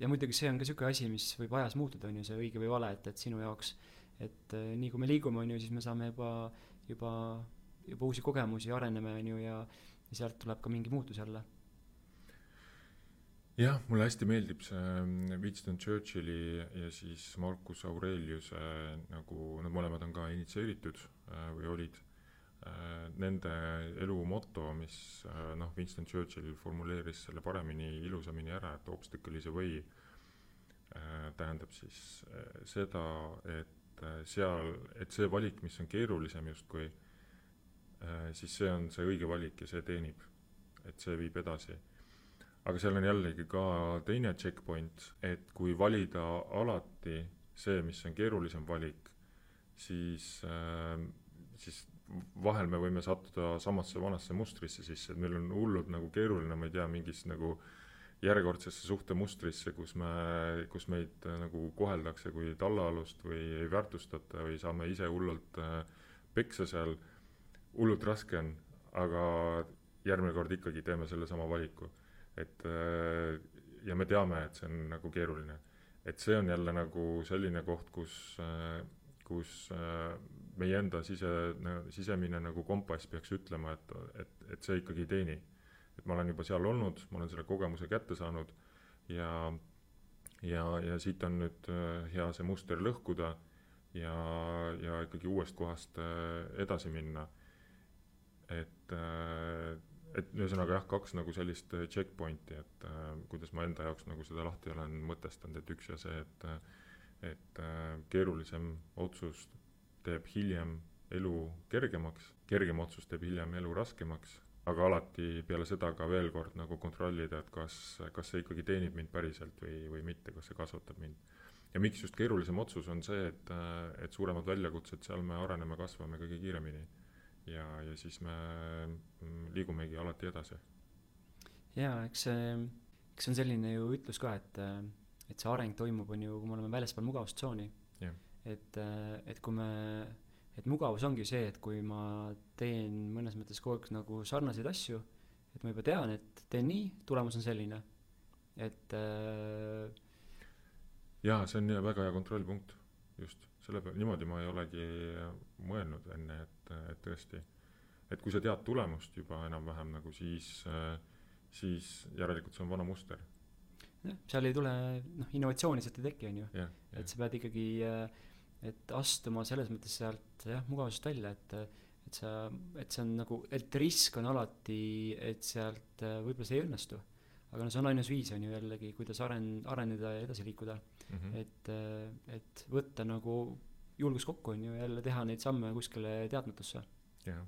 ja muidugi see on ka niisugune asi, mis võib ajas muutuda, on ju, see õige või vale, et, et sinu jaoks, et eh, nii kui me liigume, on ju, siis me saame juba, juba, juba uusi kogemusi, areneme, on ju, ja, ja sealt tuleb ka mingi muutus jälle.
Jah, mulle hästi meeldib see mm, Winston Churchilli ja siis Marcus Aureliuse nagu, nad mõlemad on ka initsieeritud äh, või olid Äh, nende elu moto, mis noh, Winston Churchill formuleeris selle paremini, ilusamini ära, et obstacle is a way, äh, tähendab siis seda, et seal, et see valik, mis on keerulisem justkui, siis see on see õige valik ja see teenib, et see viib edasi. aga seal on jällegi ka teine checkpoint, et kui valida alati see, mis on keerulisem valik, siis, siis vahel me võime sattuda samasse vanasse mustrisse sisse, et meil on hullult nagu keeruline, ma ei tea, mingis nagu järjekordsesse suhtemustrisse, kus me, kus meid äh, nagu koheldakse kui tallaalust või ei väärtustata või saame ise hullult äh, peksa seal, hullult raske on, aga järgmine kord ikkagi teeme sellesama valiku. et äh, ja me teame, et see on nagu keeruline. et see on jälle nagu selline koht, kus kus äh, meie enda sise, sisemine nagu kompass peaks ütlema, et, et, et see ikkagi ei teeni. et ma olen juba seal olnud, ma olen selle kogemuse kätte saanud ja, ja, ja siit on nüüd äh, hea see muster lõhkuda ja, ja ikkagi uuest kohast äh, edasi minna. Et, et ühesõnaga jah, kaks nagu sellist checkpointi, et kuidas ma enda jaoks nagu seda lahti olen mõtestanud, et üks ja see, et et äh, keerulisem otsus teeb hiljem elu kergemaks, kergem otsus teeb hiljem elu raskemaks, aga alati peale seda ka veel kord nagu kontrollida, et kas, kas see ikkagi teenib mind päriselt või, või mitte, kas see kasvatab mind. ja miks just keerulisem otsus, on see, et, et suuremad väljakutsed, seal me areneme, kasvame kõige kiiremini. Ja, ja siis me mm, liigumegi alati edasi.
jaa, eks see, eks see on selline ju ütlus ka, et, et see areng toimub, on ju, kui me oleme väljaspool mugavustsooni. et, et kui me, et mugavus ongi see, et kui ma teen mõnes mõttes kogu aeg nagu sarnaseid asju, et ma juba tean, et teen nii, tulemus on selline. et äh,
jaa, see on väga hea kontrollpunkt, just, selle peale, niimoodi ma ei olegi mõelnud enne, et, et tõesti, et kui sa tead tulemust juba enam-vähem nagu siis, siis järelikult see on vana muster.
jah, seal ei tule, noh, innovatsiooni sealt ei teki, on ju. et sa pead ikkagi, et astuma selles mõttes sealt jah, mugavusest välja, et et sa, et see on nagu, et risk on alati, et sealt võib-olla see ei õnnestu. aga no see on ainus viis, on ju jällegi, kuidas aren-, areneda ja edasi liikuda mm, -hmm. et, äh, et võtta nagu julgus kokku, on ju, jälle teha neid samme kuskile teadmatusse.
jah.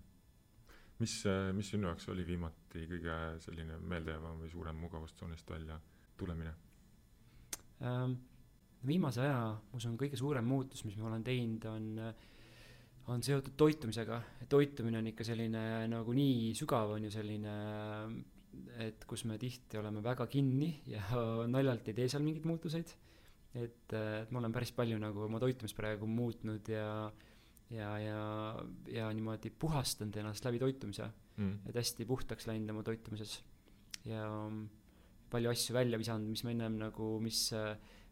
mis, äh, mis sinu jaoks oli viimati kõige selline meeldejäävam või suurem mugavustsoonist välja tulemine
ähm,? viimase aja, ma usun, kõige suurem muutus, mis ma olen teinud, on on seotud toitumisega, toitumine on ikka selline nagu nii sügav, on ju selline, et kus me tihti oleme väga kinni ja naljalt ei tee seal mingeid muutuseid et, et ma olen päris palju nagu oma toitumist praegu muutnud ja ja, ja, ja niimoodi puhastanud ennast läbi toitumise mm.. et hästi puhtaks läinud oma toitumises. Ja palju asju välja visanud, mis ma ennem nagu, mis,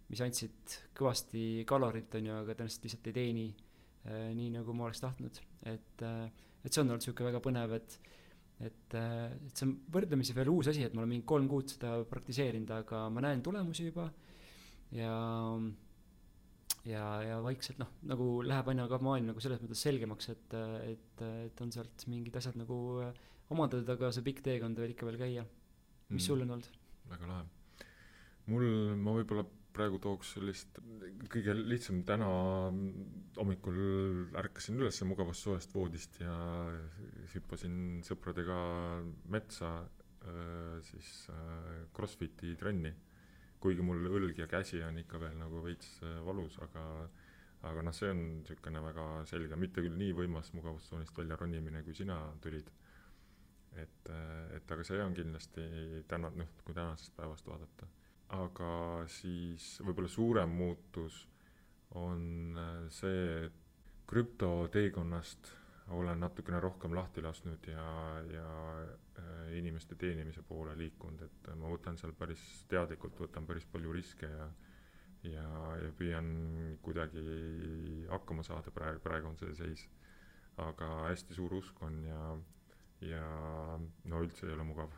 mis andsid kõvasti kalorit, on ju, aga tõenäoliselt lihtsalt ei teeni äh, nii, nagu ma oleks tahtnud. et äh,, et see on olnud niisugune väga põnev, et et, et see on võrdlemisi veel uus asi, et ma olen mingi kolm kuud seda praktiseerinud, aga ma näen tulemusi juba. äh, ja ja, ja vaikselt noh, nagu läheb aina ka maailm nagu selles mõttes selgemaks, et, et, et on sealt mingid asjad nagu omandatud, aga see pikk teekond veel ikka veel käia. mis mm. sul on olnud?
väga lahe. mul, ma võib-olla praegu tooks sellist, kõige lihtsam, täna hommikul ärkasin üles mugavussoojast voodist ja hüppasin sõpradega metsa siis Crossfiti trenni kuigi mul õlg ja käsi on ikka veel nagu veits äh, valus, aga aga noh, see on niisugune väga selge, mitte küll nii võimas mugavustsoonist välja ronimine, kui sina tulid. et, äh, et aga see on kindlasti täna, noh, kui tänasest päevast vaadata. aga siis võib-olla suurem muutus on äh, see, et krüptoteekonnast olen natukene rohkem lahti lasknud ja, ja inimeste teenimise poole liikunud, et ma võtan seal päris teadlikult, võtan päris palju riske ja ja, ja püüan kuidagi hakkama saada, praegu, praegu on see seis. aga hästi suur usk on ja, ja no üldse ei ole mugav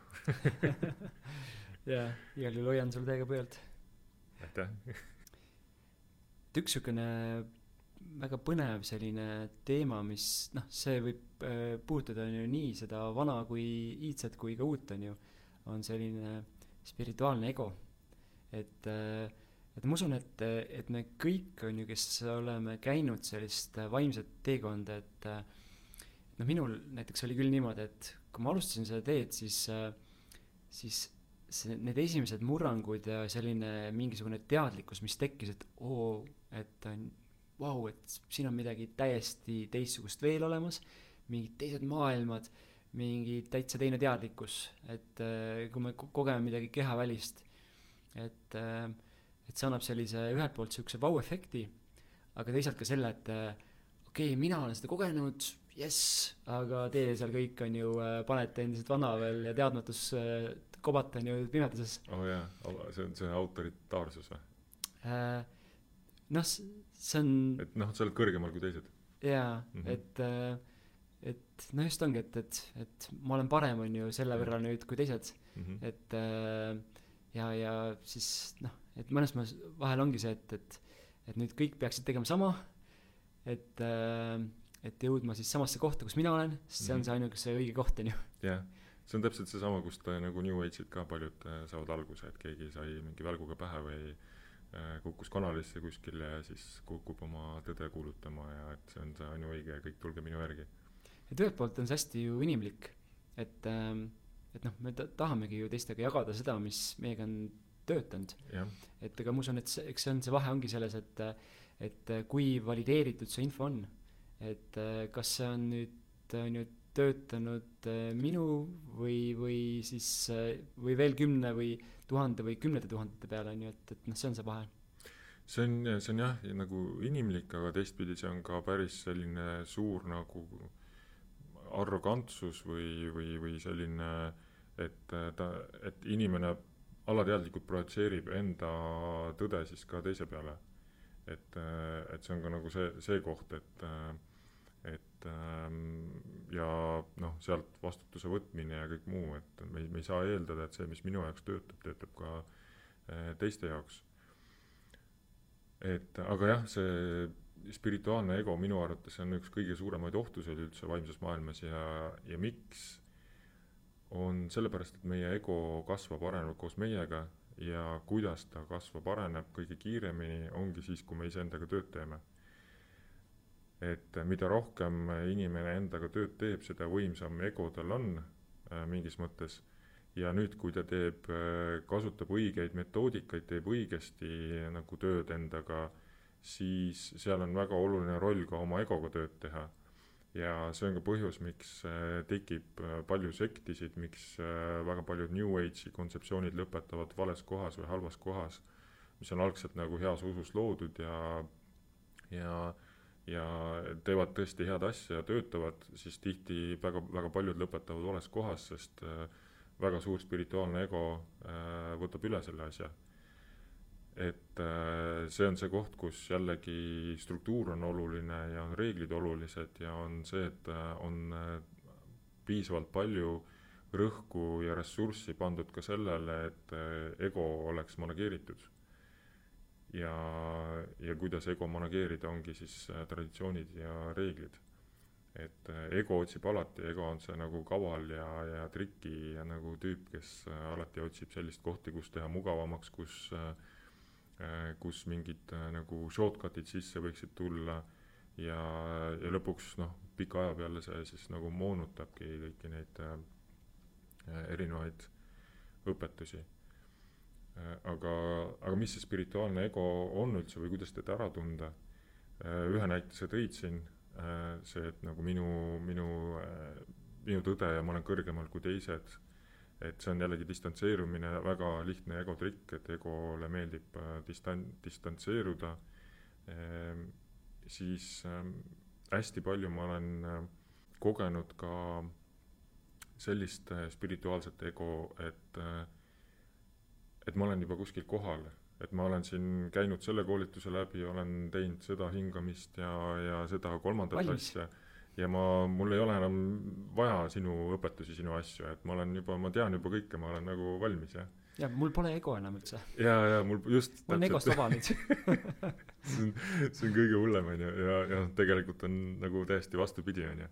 jaa, igal juhul hoian sul täiega pöialt.
aitäh
et üks niisugune väga põnev selline teema, mis noh, see võib äh, puudutada on ju nii seda vana kui iidset kui ka uut, on ju, on selline spirituaalne ego. et äh,, et ma usun, et, et me kõik, on ju, kes oleme käinud sellist vaimset teekonda, et äh, noh, minul näiteks oli küll niimoodi, et kui ma alustasin seda teed, siis siis see, need esimesed murrangud ja selline mingisugune teadlikkus, mis tekkis, et oo, et vau, et siin on midagi täiesti teistsugust veel olemas, mingid teised maailmad, mingi täitsa teine teadlikkus, et äh, kui me kogeme midagi kehavälist, et, äh, et see annab sellise ühelt poolt niisuguse vau-efekti, aga teisalt ka selle, et äh, okei okay,, mina olen seda kogenud, jess, aga teie seal kõik on ju, panete endiselt vana veel ja teadmatus kobate on ju pimeduses.
oo oh jaa, see on see autoritaarsus või
äh,? noh, see on.
et noh, sa oled kõrgemal kui teised.
jaa mm, -hmm. et, äh, et noh, just ongi, et, et, et ma olen parem, on ju, selle võrra nüüd kui teised mm. -hmm. et äh, ja, ja siis noh, et mõnes mõttes vahel ongi see, et, et, et nüüd kõik peaksid tegema sama, et, äh, et jõudma siis samasse kohta, kus mina olen, sest see on mhm. see ainukese õige koht, on ju.
jah, see on täpselt seesama, kust nagu New Age'id ka paljud saavad alguse, et keegi sai mingi välguga pähe või Äh, kukkus kanalisse kuskil ja siis kukub oma tõde kuulutama ja et see on see ainuõige ja kõik tulge minu järgi.
Et ühelt poolt on see hästi ju inimlik, et ähm, et noh, me ta-, tahamegi ju teistega jagada seda, mis meiega on töötanud et aga ma usun, et see, eks see on, see vahe ongi selles, et et kui valideeritud see info on. et äh, kas see on nüüd, on ju, töötanud äh, minu või, või siis äh, või veel kümne või tuhande või kümnete tuhandete peale, on ju, et, et noh, see on see vahe.
see on, see on jah, nagu inimlik, aga teistpidi see on ka päris selline suur nagu arrogantsus või, või, või selline, et ta, et inimene alateadlikult projitseerib enda tõde siis ka teise peale. et, et see on ka nagu see, see koht, et, et ja noh, sealt vastutuse võtmine ja kõik muu, et me me ei saa eeldada, et see, mis minu jaoks töötab, töötab ka äh, teiste jaoks et aga jah, see spirituaalne ego minu arvates on üks kõige suuremaid ohtusid üldse vaimses maailmas ja, ja miks, on sellepärast, et meie ego kasvab, areneb koos meiega ja kuidas ta kasvab, areneb kõige kiiremini, ongi siis, kui me iseendaga tööd teeme. et mida rohkem inimene endaga tööd teeb, seda võimsam ego tal on äh, mingis mõttes ja nüüd, kui ta teeb, kasutab õigeid metoodikaid, teeb õigesti nagu tööd endaga, siis seal on väga oluline roll ka oma egoga tööd teha. ja see on ka põhjus, miks äh, tekib äh, palju sektisid, miks äh, väga paljud New Age'i kontseptsioonid lõpetavad vales kohas või halvas kohas, mis on algselt nagu heas usus loodud ja, ja ja teevad tõesti head asja ja töötavad, siis tihti väga, väga paljud lõpetavad vales kohas, sest väga suur spirituaalne ego võtab üle selle asja. Et äh, see on see koht, kus jällegi struktuur on oluline ja on reeglid olulised ja on see, et äh, on äh, piisavalt palju rõhku ja ressurssi pandud ka sellele, et ego oleks manageeritud. ja, ja kuidas ego manageerida, ongi siis traditsioonid ja reeglid et ego otsib alati, ego on see nagu kaval ja, ja triki ja nagu tüüp, kes alati otsib sellist kohti, kus teha mugavamaks, kus äh, kus mingid äh, nagu shortcut'id sisse võiksid tulla ja, ja lõpuks noh, pika aja peale see siis nagu moonutabki kõiki neid äh, äh, erinevaid õpetusi äh,. aga, aga mis see spirituaalne ego on üldse või kuidas teda ära tunda äh,, ühe näite sa tõid siin äh, see, et nagu minu, minu äh,, minu tõde ja ma olen kõrgemal kui teised, et see on jällegi distantseerumine, väga lihtne ego trikk, et egole meeldib äh, distan-, distantseeruda. Ehm,, siis ähm, hästi palju ma olen äh, kogenud ka sellist spirituaalset ego, et äh, et ma olen juba kuskil kohal, et ma olen siin käinud selle koolituse läbi, olen teinud seda hingamist ja, ja seda kolmandat
Valmis.
asja ja ma, mul ei ole enam vaja sinu õpetusi, sinu asju, et ma olen juba, ma tean juba kõike, ma olen nagu valmis ja
ja mul pole ego enam üldse,
ja, ja mul just
ma olen egost vaba nüüd.
see on, see on kõige hullem, on ju, ja, ja noh, tegelikult on nagu täiesti vastupidi, on ju.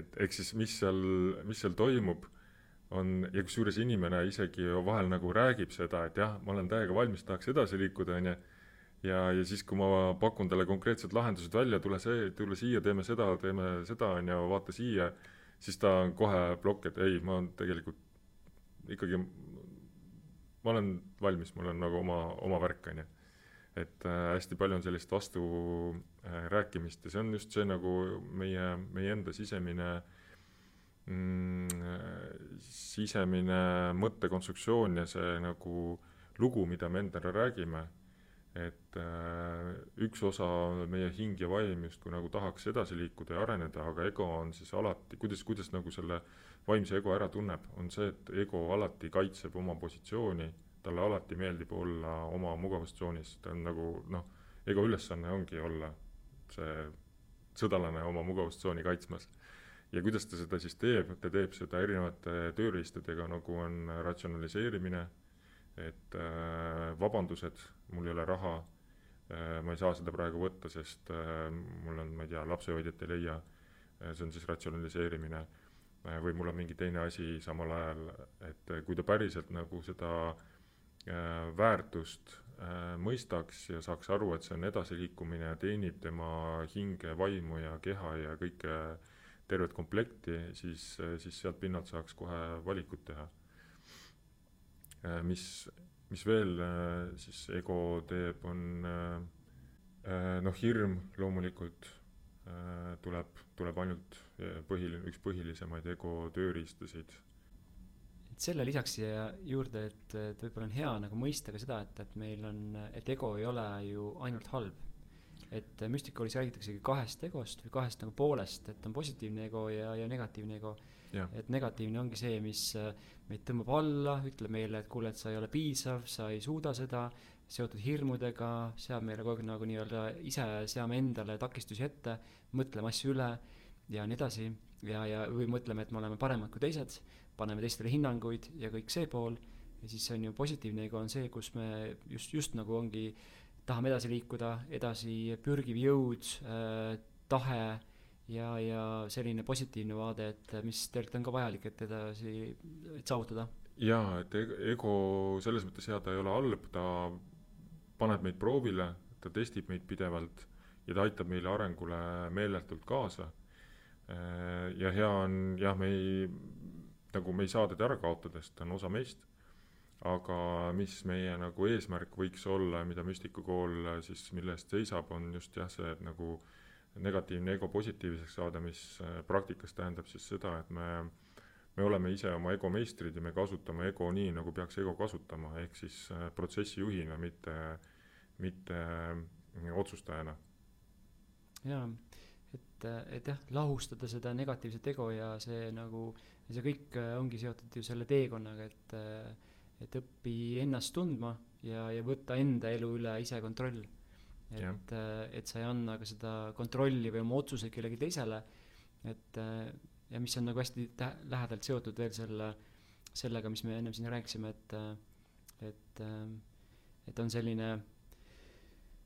et ehk siis, mis seal, mis seal toimub, on, ja kusjuures inimene isegi vahel nagu räägib seda, et jah, ma olen täiega valmis, tahaks edasi liikuda, on ju, ja, ja siis, kui ma pakun talle konkreetsed lahendused välja, tule see, tule siia, teeme seda, teeme seda, on ju, vaata siia, siis ta on kohe plokk, et ei, ma tegelikult ikkagi, ma olen valmis, mul on nagu oma, oma värk, on ju. Et äh, hästi palju on sellist vastu äh, ja see on just see nagu meie, meie enda sisemine mm,, sisemine mõttekonstruktsioon ja see nagu lugu, mida me endale räägime, et äh, üks osa meie hing ja vaim justkui nagu tahaks edasi liikuda ja areneda, aga ego on siis alati, kuidas, kuidas nagu selle vaimse ego ära tunneb, on see, et ego alati kaitseb oma positsiooni, talle alati meeldib olla oma mugavustsoonis, ta on nagu noh, ego ülesanne ongi olla see sõdalane oma mugavustsooni kaitsmas. ja kuidas ta seda siis teeb, ta teeb seda erinevate tööriistadega, nagu on ratsionaliseerimine, et äh, vabandused, mul ei ole raha äh,, ma ei saa seda praegu võtta, sest äh, mul on, ma ei tea, lapsehoidjat ei leia see on siis ratsionaliseerimine või mul on mingi teine asi samal ajal, et kui ta päriselt nagu seda väärtust mõistaks ja saaks aru, et see on edasiliikumine ja teenib tema hinge, vaimu ja keha ja kõike tervet komplekti, siis, siis sealt pinnalt saaks kohe valikut teha. Mis mis veel äh, siis ego teeb, on äh, äh, noh, hirm loomulikult äh, tuleb, tuleb ainult äh, põhiline, üks põhilisemaid ego tööriistasid.
et selle lisaks siia juurde, et, et võib-olla on hea nagu mõista ka seda, et, et meil on, et ego ei ole ju ainult halb. et müstikoolis räägitaksegi kahest egost või kahest nagu poolest, et on positiivne ego ja, ja negatiivne ego et negatiivne ongi see, mis äh, meid tõmbab alla, ütleb meile, et kuule, et sa ei ole piisav, sa ei suuda seda, seotud hirmudega, seab meile kogu aeg nagu nii-öelda ise seame endale takistusi ette, mõtleme asju üle ja nii edasi. ja, ja, või mõtleme, et me oleme paremad kui teised, paneme teistele hinnanguid ja kõik see pool. ja siis on ju positiivne ego on see, kus me just, just nagu ongi, tahame edasi liikuda, edasi pürgiv jõud äh,, tahe ja, ja selline positiivne vaade, et mis tegelikult on ka vajalik, et edasi, et saavutada.
jaa, et eg- ego selles mõttes jaa, ta ei ole halb, ta paneb meid proovile, ta testib meid pidevalt ja ta aitab meile arengule meeletult kaasa. ja hea on, jah, me ei, nagu me ei saa teda ära kaotada, sest ta on osa meist, aga mis meie nagu eesmärk võiks olla mida müstikukool siis, mille eest seisab, on just jah, see, nagu negatiivne ego positiivseks saada, mis äh, praktikas tähendab siis seda, et me me oleme ise oma ego meistrid ja me kasutame ego nii, nagu peaks ego kasutama, ehk siis äh, protsessijuhina, mitte, mitte äh, otsustajana.
jaa, et, et jah, lahustada seda negatiivset ego ja see nagu, see kõik ongi seotud ju selle teekonnaga, et et õpi ennast tundma ja, ja võtta enda elu üle ise kontroll. Et, et sa ei anna ka seda kontrolli või oma otsuseid kellelegi teisele, et äh, ja mis on nagu hästi tä-, lähedalt seotud veel selle, sellega, mis me ennem siin rääkisime, et, et, et on selline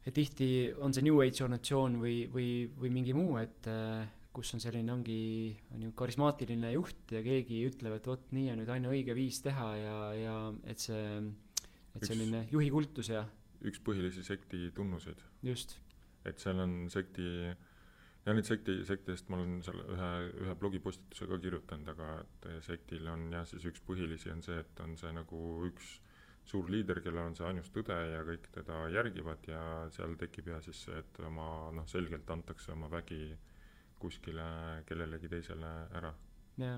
et tihti on see New Age organisatsioon või, või, või mingi muu, et äh, kus on selline, ongi, on ju karismaatiline juht ja keegi ütleb, et vot nii on nüüd ainuõige viis teha ja, ja et see, et selline juhi kultus ja
üks põhilisi sekti tunnuseid,
just,
et seal on sekti, ja neid sekti, sektidest ma olen seal ühe, ühe blogipostituse ka kirjutanud, aga et sektil on jah, siis üks põhilisi on see, et on see nagu üks suur liider, kellel on see ainus tõde ja kõik teda järgivad ja seal tekib jah siis see, et oma noh, selgelt antakse oma vägi kuskile kellelegi teisele ära.
ja,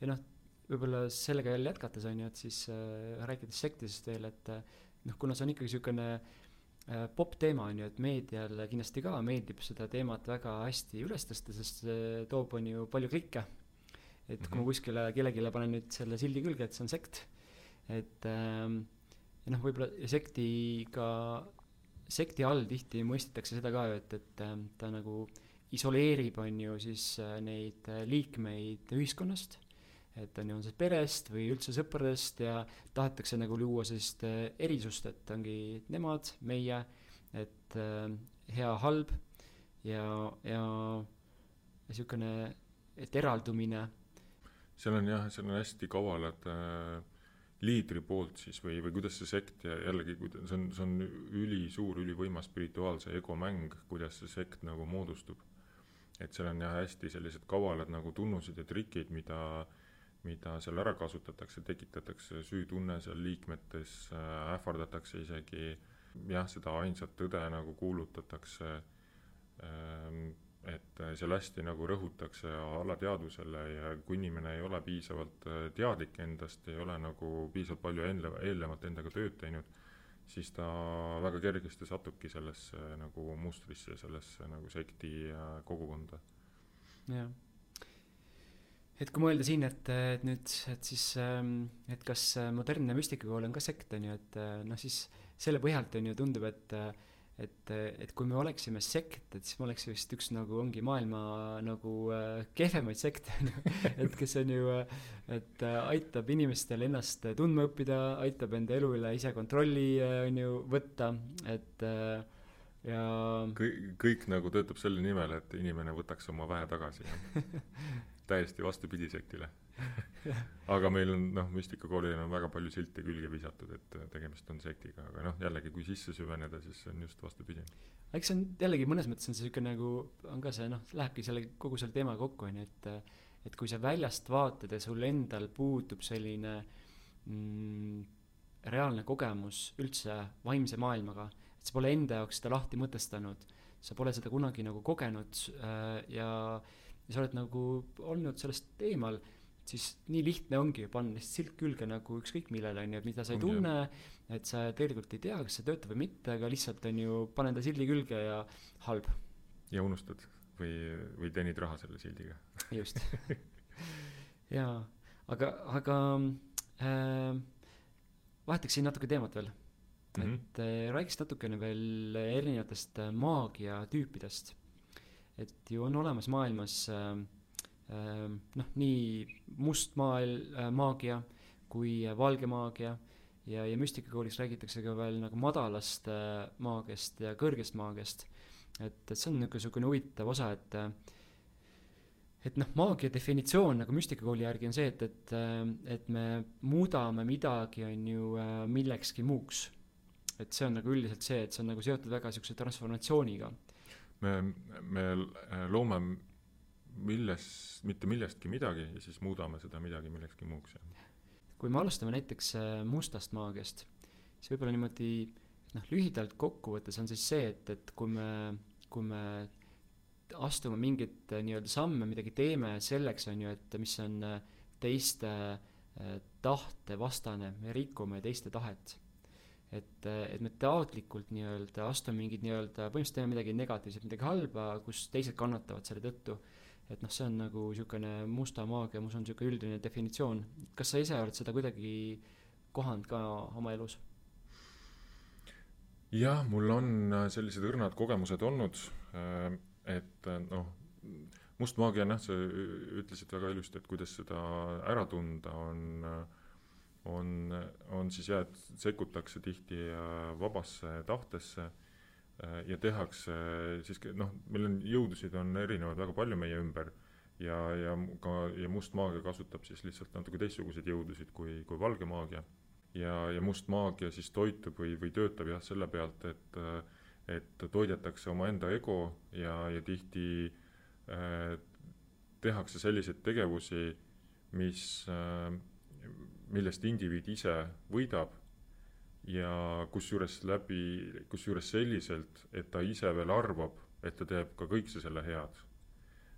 ja noh, võib-olla sellega jälle jätkates on ju, et siis äh, rääkides sektidest veel, et äh, noh, kuna see on ikkagi niisugune äh, popp teema on ju, et meediale kindlasti ka meeldib seda teemat väga hästi üles tõsta, sest see toob, on ju, palju klikke. et kui
Mhm.
ma kuskile kellelegi panen nüüd selle sildi külge, et see on sekt, et ähm, noh, võib-olla sektiga, sekti all tihti mõistetakse seda ka ju, et, et ähm, ta nagu isoleerib, on ju, siis äh, neid äh, liikmeid ühiskonnast, et on ju, on see perest või üldse sõpradest ja tahetakse nagu luua sellist äh, erisust, et ongi nemad, meie, et äh, hea, halb ja, ja niisugune, et eraldumine
seal on jah, seal on hästi kavalad äh, liidri poolt siis või, või kuidas see sekt ja jällegi, see on, see on ülisuur, ülivõimas spirituaalse ego mäng, kuidas see sekt nagu moodustub. et seal on jah, hästi sellised kavalad nagu tunnused ja trikid, mida, mida seal ära kasutatakse, tekitatakse süütunne seal liikmetes äh,, ähvardatakse isegi jah, seda ainsat tõde nagu kuulutatakse ähm, et seal hästi nagu rõhutakse alateadvusele ja kui inimene ei ole piisavalt äh, teadlik endast, ei ole nagu piisavalt palju enne, eelnevalt endaga tööd teinud, siis ta väga kergesti satubki sellesse nagu mustrisse, sellesse nagu sekti äh, kogukonda.
jah. Et kui mõelda siin, et, et nüüd, et siis, et kas äh, modernne müstikakool on ka sekt, on ju, et äh, noh, siis selle põhjalt on ju tundub, et äh, et, et kui me oleksime sekt, et siis me oleks vist üks nagu ongi maailma nagu kehvemaid sekte on ju, et kes on ju, et aitab inimestel ennast tundma õppida, aitab enda elu üle ise kontrolli on ju võtta, et ja
kõik, kõik nagu töötab selle nimel, et inimene võtaks oma väe tagasi, täiesti vastupidi sektile. aga meil on noh, müstikakoolil on väga palju silte külge visatud, et äh, tegemist on sektiga, aga noh, jällegi kui sisse süveneda, siis on just vastupidi.
eks see on jällegi mõnes mõttes on see sihuke nagu on ka see noh lähebki selle kogu selle teemaga kokku onju et et kui sa väljast vaatad ja sul endal puudub selline mm, reaalne kogemus üldse vaimse maailmaga, et sa pole enda jaoks seda lahti mõtestanud, sa pole seda kunagi nagu kogenud äh, ja, ja sa oled nagu olnud sellest eemal, siis nii lihtne ongi panna lihtsalt silt külge nagu ükskõik millele, on ju, et mida sa ei tunne, et sa tegelikult ei tea, kas see töötab või mitte, aga lihtsalt on ju, panen ta sildi külge ja halb,
ja unustad või, või teenid raha selle sildiga.
just jaa, aga, aga äh, vahetaksin natuke teemat veel mm.
Mhm.
et äh, räägiks natukene veel erinevatest äh, maagiatüüpidest. Et ju on olemas maailmas äh, äh, noh, nii must maal äh, maagia kui valge maagia ja, ja müstikakoolis räägitakse ka veel nagu madalast äh, maagiast ja kõrgest maagiast. et, et see on niisugune, niisugune huvitav osa, et et noh, maagia definitsioon nagu müstikakooli järgi on see, et, et, äh, et me muudame midagi, on ju, äh, millekski muuks. et see on nagu üldiselt see, et see on nagu seotud väga niisuguse transformatsiooniga.
Me, me loome milles, mitte millestki midagi ja siis muudame seda midagi millekski muuks,
kui me alustame näiteks äh, mustast maagiast, siis võib-olla niimoodi noh, lühidalt kokkuvõttes on siis see, et, et kui me, kui me astume mingeid äh, nii-öelda samme, midagi teeme selleks, on ju, et mis on äh, teiste tahte vastane, me rikume teiste tahet. Et, et me taotlikult nii-öelda astume mingid nii-öelda, põhimõtteliselt teeme midagi negatiivset, midagi halba, kus teised kannatavad selle tõttu. et noh, see on nagu niisugune musta maagia, mul on niisugune üldine definitsioon. kas sa ise oled seda kuidagi kohanud ka oma elus?
jah, mul on äh, sellised õrnad kogemused olnud, äh, et äh, noh, must maagia on jah, sa ütlesid väga ilusti, et kuidas seda ära tunda, on, on, on siis jah, et sekkutakse tihti vabasse tahtesse ja tehakse siiski noh, meil on jõudusid on erinevaid väga palju meie ümber ja, ja ka, ja must maagia kasutab siis lihtsalt natuke teistsuguseid jõudusid kui, kui valge maagia. Ja, ja must maagia siis toitub või, või töötab jah, selle pealt, et et toidetakse omaenda ego ja, ja tihti äh, tehakse selliseid tegevusi, mis äh,, millest indiviid ise võidab ja kusjuures läbi, kusjuures selliselt, et ta ise veel arvab, et ta teeb ka kõik see selle head.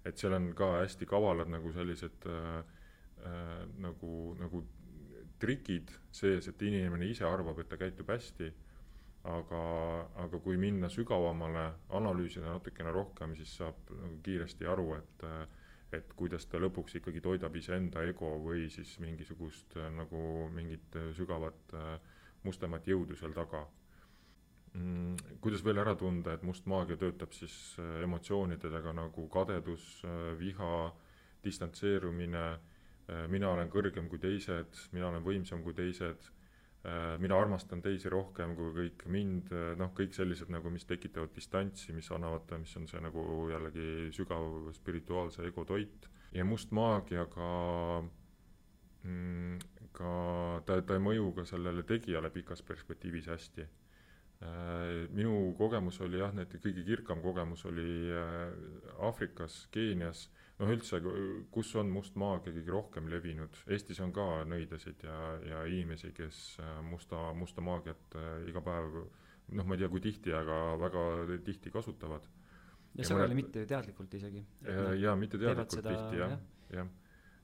et seal on ka hästi kavalad nagu sellised äh, äh, nagu, nagu trikid sees, et inimene ise arvab, et ta käitub hästi, aga, aga kui minna sügavamale, analüüsida natukene rohkem, siis saab nagu kiiresti aru, et et kuidas ta lõpuks ikkagi toidab iseenda ego või siis mingisugust nagu mingit sügavat mustemat jõudu seal taga mm,. kuidas veel ära tunda, et must maagia töötab siis emotsioonidega nagu kadedus, viha, distantseerumine Äh, mina olen kõrgem kui teised, mina olen võimsam kui teised, äh, mina armastan teisi rohkem kui kõik mind, äh, noh, kõik sellised nagu, mis tekitavad distantsi, mis annavad, mis on see nagu jällegi sügav spirituaalse ego toit. ja must maagia ka mm, ka ta, ta ei mõju ka sellele tegijale pikas perspektiivis hästi. minu kogemus oli jah, näiteks kõige kirkam kogemus oli Aafrikas, Keenias noh, üldse, kus on must maagia kõige rohkem levinud, Eestis on ka nõidasid ja, ja inimesi, kes äh, musta, musta maagiat äh, iga päev noh, ma ei tea, kui tihti, aga väga tihti kasutavad.
ja sageli mitte teadlikult isegi.
jaa, mitte teadlikult seda, tihti jah, jah.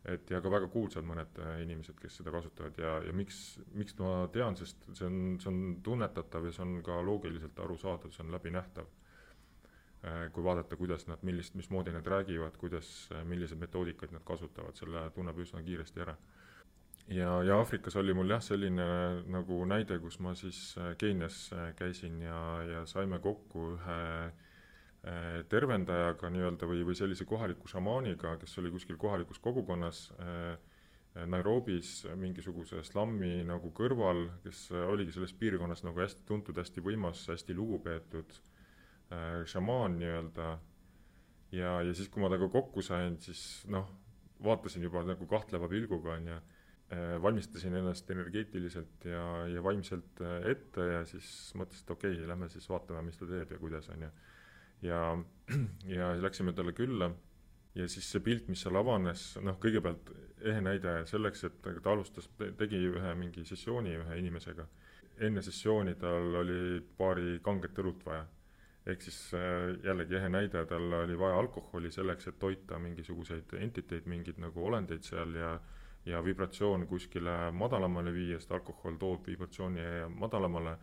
et ja ka väga kuulsad mõned äh, inimesed, kes seda kasutavad ja, ja miks, miks ma tean, sest see on, see on tunnetatav ja see on ka loogiliselt arusaadav, see on läbinähtav Äh, kui vaadata, kuidas nad, millist, mismoodi nad räägivad, kuidas, äh, milliseid metoodikaid nad kasutavad, selle tunneb üsna kiiresti ära. ja, ja Aafrikas oli mul jah, selline nagu näide, kus ma siis äh, Keenias käisin ja, ja saime kokku ühe tervendajaga nii-öelda või, või sellise kohaliku šamaaniga, kes oli kuskil kohalikus kogukonnas Nairobis mingisuguse slammi nagu kõrval, kes oligi selles piirkonnas nagu hästi tuntud, hästi võimas, hästi lugupeetud äh, šamaan nii-öelda. ja, ja siis, kui ma temaga kokku sain, siis noh, vaatasin juba nagu kahtleva pilguga, on ju äh,, valmistasin ennast energeetiliselt ja, ja vaimselt äh, ette ja siis mõtlesin, et okei okay,, lähme siis vaatame, mis ta teeb ja kuidas, on ju. ja, ja läksime talle külla ja siis see pilt, mis seal avanes, noh, kõigepealt ehe näide selleks, et ta alustas, tegi ühe mingi sessiooni ühe inimesega. enne sessiooni tal oli paari kanget õlut vaja. Ehk siis äh, jällegi ehe näide, tal oli vaja alkoholi selleks, et toita mingisuguseid entiteid, mingeid nagu olendeid seal ja ja vibratsioon kuskile madalamale viia, sest alkohol toob vibratsiooni madalamale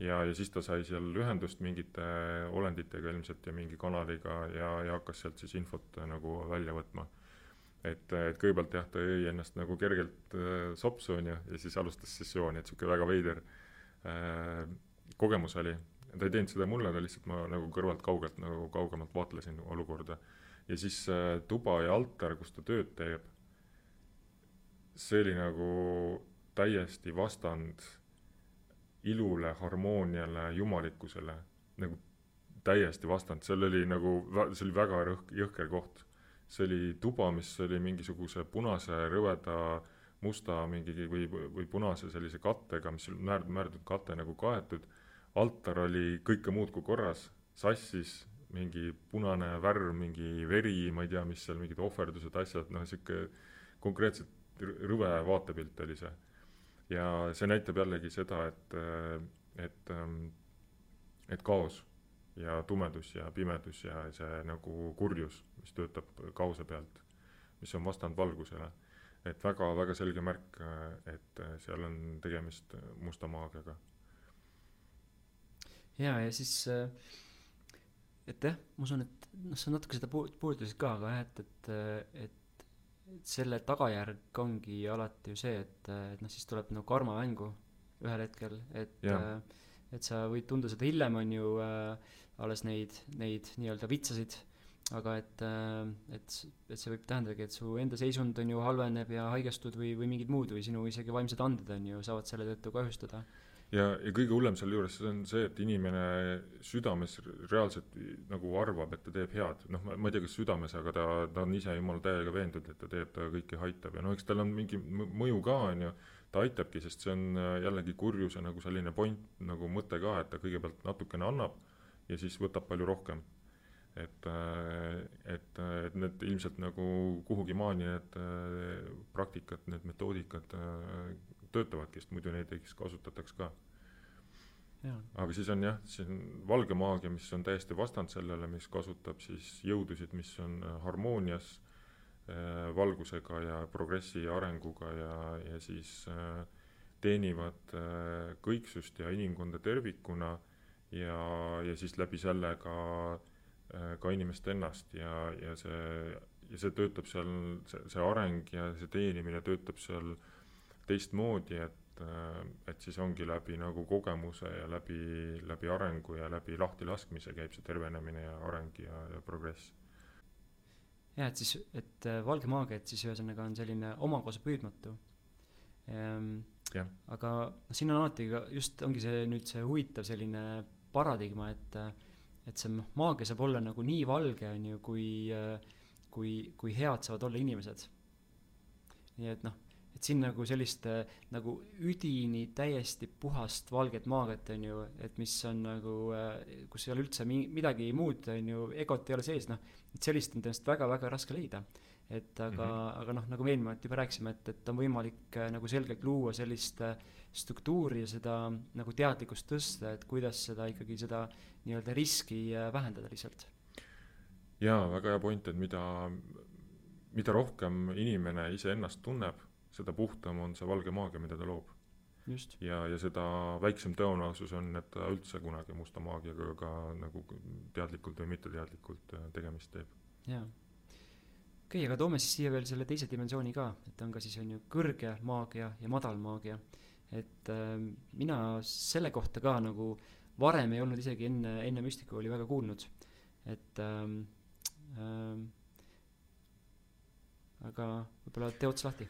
ja, ja siis ta sai seal ühendust mingite olenditega ilmselt ja mingi kanaliga ja, ja hakkas sealt siis infot nagu välja võtma. et, et kõigepealt jah, ta jõi ennast nagu kergelt äh, sopsu, on ju, ja siis alustas sessiooni, et niisugune väga veider äh, kogemus oli. Ta ei teinud seda mulle, ta lihtsalt ma nagu kõrvalt kaugelt nagu kaugemalt vaatlesin olukorda. ja siis äh, tuba ja altar, kus ta tööd teeb see oli nagu täiesti vastand ilule, harmooniale, jumalikkusele, nagu täiesti vastand, seal oli nagu, see oli väga rõhk, jõhker koht. see oli tuba, mis oli mingisuguse punase, rõveda, musta mingi või, või punase sellise kattega, mis oli määrd-, määratud kate nagu kaetud, altar oli kõike muud kui korras, sassis mingi punane värv, mingi veri, ma ei tea, mis seal, mingid ohverdused, asjad, noh, niisugune konkreetselt rõve vaatepilt oli see. ja see näitab jällegi seda, et, et, et kaos ja tumedus ja pimedus ja see nagu kurjus, mis töötab kaose pealt, mis on vastand valgusele, et väga-väga selge märk, et seal on tegemist musta maagiaga.
Ja, ja siis et jah, ma usun, et noh, sa natuke seda puudutasid ka, aga jah, et, et, et et selle tagajärg ongi alati ju see, et, et noh, siis tuleb nagu karma mängu ühel hetkel, et et sa võid tunda seda hiljem, on ju äh,, alles neid, neid nii-öelda vitsasid, aga et, et, et see võib tähendadagi, et su enda seisund on ju halveneb ja haigestud või, või mingid muud või sinu isegi vaimsed anded on ju, saavad selle tõttu kahjustada.
Ja, ja kõige hullem sealjuures on see, et inimene südames reaalselt nagu arvab, et ta teeb head, noh, ma, ei tea, kas südames, aga ta, ta on ise jumala täiega veendunud, et ta teeb, ta kõiki aitab. Ja no eks tal on mingi mõju ka, on ju, ta aitabki, sest see on äh, jällegi kurjuse nagu selline point, nagu mõte ka, et ta kõigepealt natukene annab ja siis võtab palju rohkem. Et, äh, et, et need ilmselt nagu kuhugi maani need äh, praktikad, need metoodikad töötavadki, sest muidu neid eks kasutataks ka. aga siis on jah, siis on valge maagia, mis on täiesti vastand sellele, mis kasutab siis jõudusid, mis on äh, harmoonias äh, valgusega ja progressi ja arenguga ja, ja siis äh, teenivad äh, kõiksust ja inimkonda tervikuna ja, ja siis läbi selle ka äh,, ka inimest ennast ja, ja see, ja see töötab seal, see, see areng ja see teenimine töötab seal äh, teistmoodi, et, äh, et siis ongi läbi nagu kogemuse ja läbi, läbi arengu ja läbi lahtilaskmise käib see tervenemine ja areng ja, ja progress.
jah, et siis, et äh, valge maagia, et siis ühesõnaga on selline omakosa püüdmatu ehm,. aga noh, siin on alati ka just ongi see nüüd see huvitav selline paradigma, et, et see maagia saab olla nagu nii valge, on ju, kui, kui, kui head saavad olla inimesed. nii et noh et siin nagu sellist nagu üdini täiesti puhast valget maagiat on ju, et mis on nagu, kus ei ole üldse mi-, midagi muud, on ju, egot ei ole sees, noh, et sellist on tõenäoliselt väga-väga raske leida. et aga mm, -hmm. aga noh, nagu me eelnevalt juba rääkisime, et, et on võimalik äh, nagu selgelt luua sellist äh, struktuuri ja seda nagu teadlikkust tõsta, et kuidas seda ikkagi, seda nii-öelda riski vähendada lihtsalt.
jaa, väga hea point, et mida, mida rohkem inimene iseennast tunneb seda puhtam on see valge maagia, mida ta loob. ja, ja seda väiksem tõenäosus on, et ta üldse kunagi musta maagiaga ka nagu teadlikult või mitteteadlikult äh, tegemist teeb.
jaa. okei okay,, aga toome siis siia veel selle teise dimensiooni ka, et on ka siis on ju kõrge maagia ja madal maagia. et äh, mina selle kohta ka nagu varem ei olnud isegi enne, enne müstikakooli väga kuulnud. et ähm, ähm, aga võib-olla tee ots lahti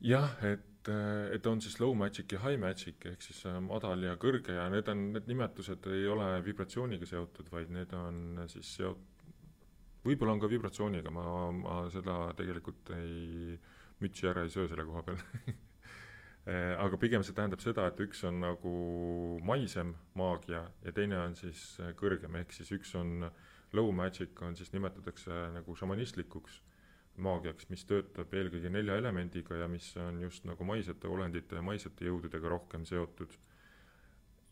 jah, et, et on siis low magic ja high magic ehk siis äh, madal ja kõrge ja need on, need nimetused ei ole vibratsiooniga seotud, vaid need on siis seot-, võib-olla on ka vibratsiooniga, ma, ma seda tegelikult ei, mütsi ära ei söö selle koha peal äh, aga pigem see tähendab seda, et üks on nagu maisem maagia ja teine on siis äh, kõrgem, ehk siis üks on low magic on siis, nimetatakse nagu šamanistlikuks maagiaks, mis töötab eelkõige nelja elemendiga ja mis on just nagu maisete olendite ja maisete jõududega rohkem seotud.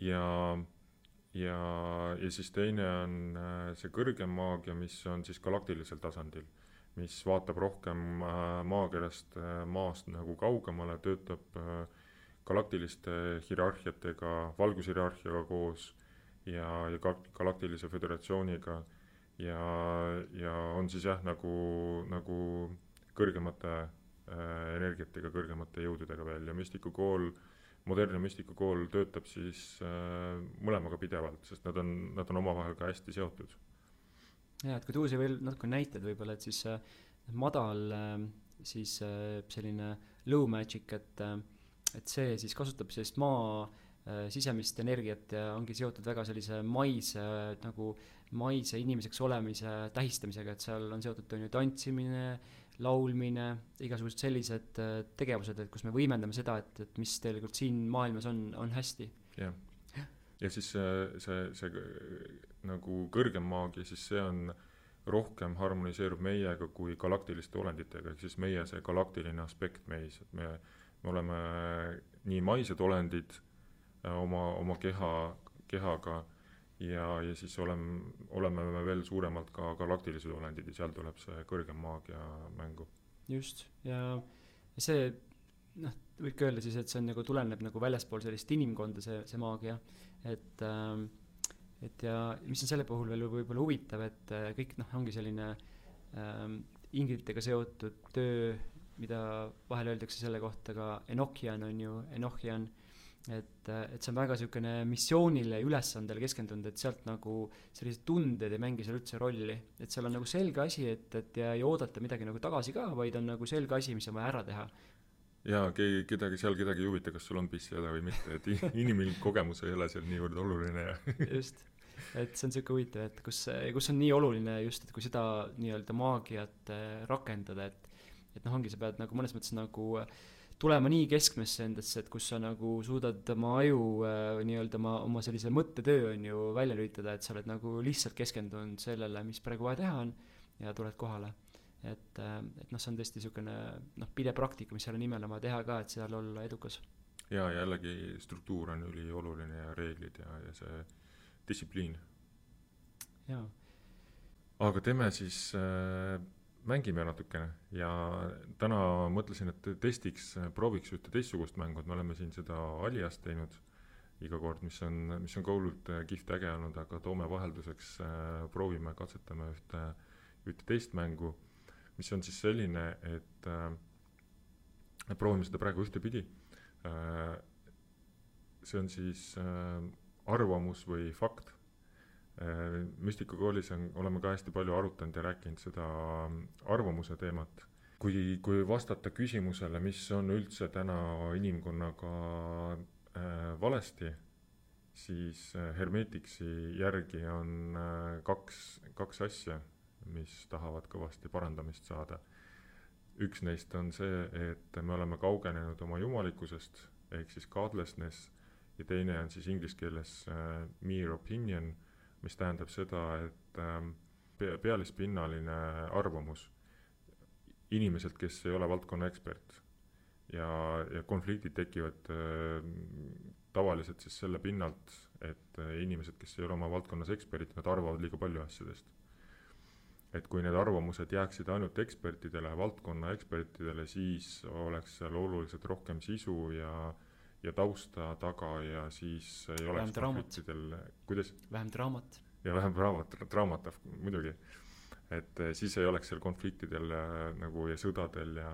ja, ja, ja siis teine on äh, see kõrgem maagia, mis on siis galaktilisel tasandil, mis vaatab rohkem äh, maakerast, äh, maast nagu kaugemale, töötab galaktiliste hierarhiatega, valgushierarhiaga koos ja, ja galaktilise föderatsiooniga ja, ja on siis jah, nagu, nagu kõrgemate äh, energiatega, kõrgemate jõududega veel ja müstikukool, modernne müstikukool töötab siis äh, mõlemaga pidevalt, sest nad on, nad on omavahel ka hästi seotud.
Jaa, et kui tuua siia veel natuke näiteid võib-olla, et siis äh, madal äh, siis äh, selline low magic, et äh, et see siis kasutab sellist maa äh, sisemist energiat ja ongi seotud väga sellise maise äh, nagu maise inimeseks olemise tähistamisega, et seal on seotud, on ju, tantsimine, laulmine, igasugused sellised äh, tegevused, et kus me võimendame seda, et, et mis tegelikult siin maailmas on, on hästi.
jah, ja siis see, see, see nagu kõrgem maagia, siis see on rohkem harmoniseerub meiega kui galaktiliste olenditega, ehk siis meie see galaktiline aspekt meis, et me, me oleme nii maised olendid äh, oma, oma keha, kehaga ja, ja siis oleme, oleme me veel suuremalt ka galaktilised olendid ja seal tuleb see kõrgem maagia mängu.
just, ja see noh, võibki öelda siis, et see on nagu, tuleneb nagu väljaspool sellist inimkonda, see, see maagia, et ähm, et ja mis on selle puhul veel võib-olla huvitav, et äh, kõik noh, ongi selline ähm, ingritega seotud töö, mida vahel öeldakse selle kohta ka Enochian on ju, Enochian äh, et, et see on väga niisugune missioonile ja ülesandele keskendunud, et sealt nagu sellised tunded ei mängi seal üldse rolli. et seal on nagu selge asi, et, et ja ei oodata midagi nagu tagasi ka, vaid on nagu selge asi, mis on vaja ära teha.
Jaa, keegi, kedagi, seal kedagi ei huvita, kas sul on pissioda või mitte, et inimlik kogemus ei ole seal niivõrd oluline ja
just, et see on niisugune huvitav, et kus, kus on nii oluline just, et kui seda nii-öelda maagiat äh, rakendada, et et noh, ongi, sa pead nagu mõnes mõttes nagu äh, tulema nii keskmesse endasse, et kus sa nagu suudad oma aju äh, nii-öelda oma, oma sellise mõttetöö on ju välja lülitada, et sa oled nagu lihtsalt keskendunud sellele, mis praegu vaja teha on ja tuled kohale. Et äh,, et noh, see on tõesti niisugune noh, pidev praktika, mis selle nimel on vaja teha ka, et seal olla edukas.
ja jällegi struktuur on ülioluline ja reeglid ja, ja see distsipliin.
jaa.
aga teeme siis äh, mängime natukene ja täna mõtlesin, et testiks, prooviks ühte teistsugust mängu, et me oleme siin seda Alias teinud iga kord, mis on, mis on ka hullult äh, kihvt äge olnud, aga toome vahelduseks äh,, proovime, katsetame ühte, ühte teist mängu, mis on siis selline, et äh, proovime seda praegu ühtepidi äh,. see on siis äh, arvamus või fakt Äh, Müstika koolis on, oleme ka hästi palju arutanud ja rääkinud seda arvamuse teemat. kui, kui vastata küsimusele, mis on üldse täna inimkonnaga äh, valesti, siis äh, Hermetiksi järgi on äh, kaks, kaks asja, mis tahavad kõvasti parandamist saada. üks neist on see, et me oleme kaugenenud oma jumalikkusest, ehk siis godlessness, ja teine on siis inglise keeles äh, mere opinion mis tähendab seda, et pea, pealispinnaline arvamus inimeselt, kes ei ole valdkonna ekspert. ja, ja konfliktid tekivad äh, tavaliselt siis selle pinnalt, et äh, inimesed, kes ei ole oma valdkonnas eksperdid, nad arvavad liiga palju asjadest. Et kui need arvamused jääksid ainult ekspertidele, valdkonna ekspertidele, siis oleks seal oluliselt rohkem sisu ja ja tausta taga ja siis ei oleks konfliktidel, kuidas?
vähem draamat.
ja vähem draamat, draamat muidugi. et eh, siis ei oleks seal konfliktidel eh, nagu ja sõdadel ja,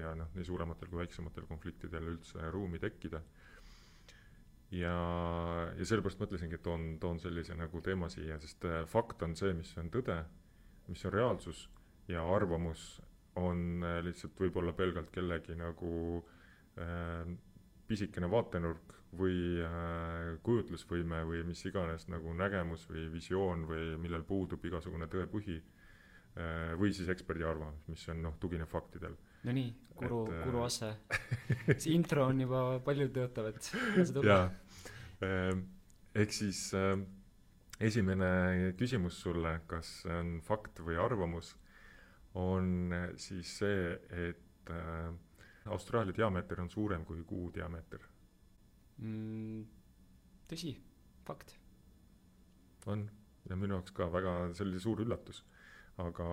ja noh, nii suurematel kui väiksematel konfliktidel üldse ruumi tekkida. ja, ja sellepärast mõtlesingi, et toon, toon sellise nagu teema siia, sest eh, fakt on see, mis on tõde, mis on reaalsus ja arvamus on lihtsalt võib-olla pelgalt kellegi nagu äh, pisikene vaatenurk või äh, kujutlusvõime või mis iganes nagu nägemus või visioon või millel puudub igasugune tõepõhi äh,, või siis eksperdi arvamus, mis on noh, tugineb faktidel.
no nii, Kuru, Kuru Asse see intro on juba paljutõotav, et
jaa, äh, ehk siis äh, esimene küsimus sulle, kas see on fakt või arvamus, on äh, siis see, et äh, Austraalia diameeter on suurem kui Kuu diameeter
mm,. tõsi, fakt.
on, ja minu jaoks ka väga, see oli suur üllatus. aga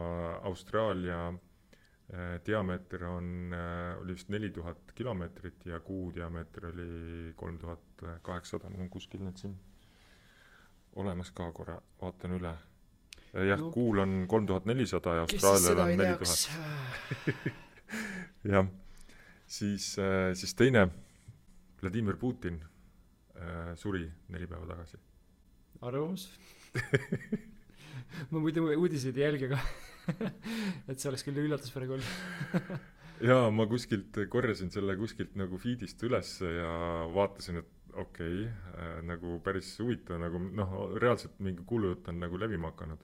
Austraalia äh, diameeter on oli vist neli tuhat kilomeetrit ja Kuu diameeter oli kolm tuhat kaheksasada, mul on kuskil need siin olemas ka korra, vaatan üle. jah no,, Kuul on kolm tuhat nelisada ja Austraalial on neli tuhat. jah siis, äh, siis teine, Vladimir Putin äh, suri neli päeva tagasi.
arvamus ma muidu uudiseid ei jälgi, aga et see oleks küll üllatus praegu olnud
jaa, ma kuskilt korjasin selle kuskilt nagu feed'ist ülesse ja vaatasin, et okei okay, äh,, nagu päris huvitav, nagu noh, reaalselt mingi kuulujutt on nagu levima hakanud.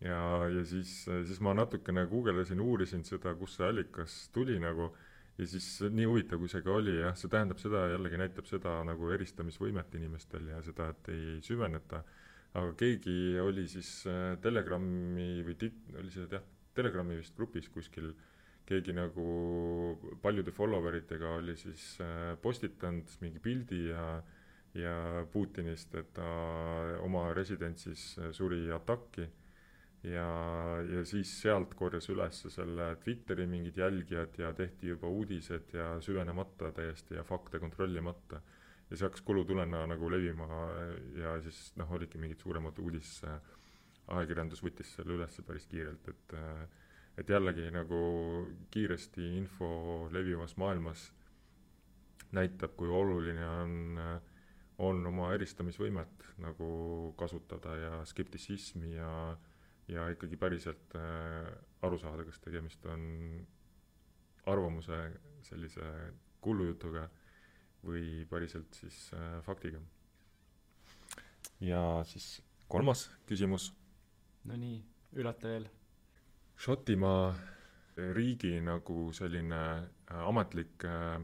ja, ja siis, siis ma natukene guugeldasin, uurisin seda, kust see allikas tuli nagu ja siis nii huvitav, kui see ka oli, jah, see tähendab seda, jällegi näitab seda nagu eristamisvõimet inimestel ja seda, et ei süveneta, aga keegi oli siis äh, Telegrami või tit-, oli see jah, Telegrami vist grupis kuskil, keegi nagu paljude follower itega oli siis äh, postitanud mingi pildi ja ja Putinist, et ta oma residentsis äh, suri atakki ja, ja siis sealt korjas üles selle Twitteri mingid jälgijad ja tehti juba uudised ja süvenemata täiesti ja fakte kontrollimata. ja see hakkas kulutulena nagu levima ja siis noh, olidki mingid suuremad uudis, ajakirjandus võttis selle üles päris kiirelt, et et jällegi nagu kiiresti info levivas maailmas näitab, kui oluline on, on oma eristamisvõimet nagu kasutada ja skeptitsismi ja ja ikkagi päriselt äh, aru saada, kas tegemist on arvamuse sellise kullujutuga või päriselt siis äh, faktiga. ja siis kolmas küsimus.
Nonii, üllata veel.
Šotimaa riigi nagu selline äh, ametlik äh,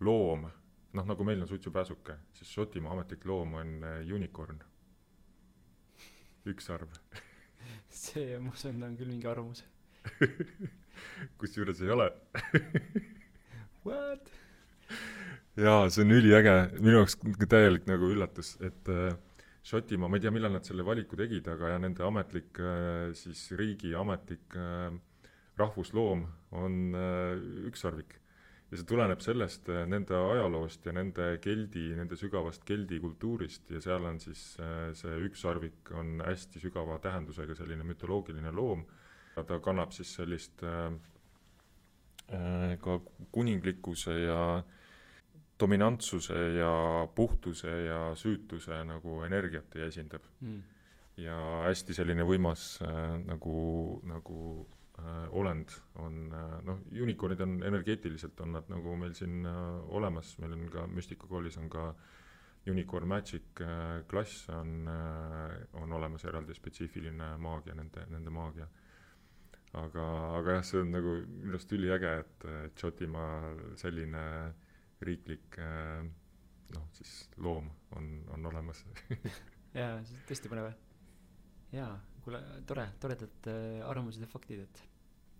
loom, noh, nagu meil on suitsupääsuke, siis Šotimaa ametlik loom on äh, unicorn. ükssarv
see, ma usun, on küll mingi arvamus
kusjuures ei ole
What?
jaa, see on üliäge, minu jaoks täielik nagu üllatus, et äh, Šotimaa, ma ei tea, millal nad selle valiku tegid, aga ja nende ametlik äh, siis riigi ametlik äh, rahvusloom on äh, ükssarvik ja see tuleneb sellest äh, nende ajaloost ja nende keldi, nende sügavast keldi kultuurist ja seal on siis äh, see ükssarvik on hästi sügava tähendusega selline mütoloogiline loom, ta kannab siis sellist äh, äh, ka kuninglikkuse ja dominantsuse ja puhtuse ja süütuse nagu energiat esindab mm. ja hästi selline võimas äh, nagu, nagu äh, olend on äh, noh, unicorn'id on energeetiliselt, on nad nagu meil siin äh, olemas, meil on ka Mystica koolis on ka Unicorn Magic äh, klass on äh,, on olemas eraldi spetsiifiline maagia, nende, nende maagia. aga, aga jah, see on nagu minu arust üliäge, et, et Šotimaa selline riiklik äh, noh, siis loom on, on olemas
jaa, see on tõesti põnev. jaa kuule, tore, toredad äh, arvamused ja faktid, et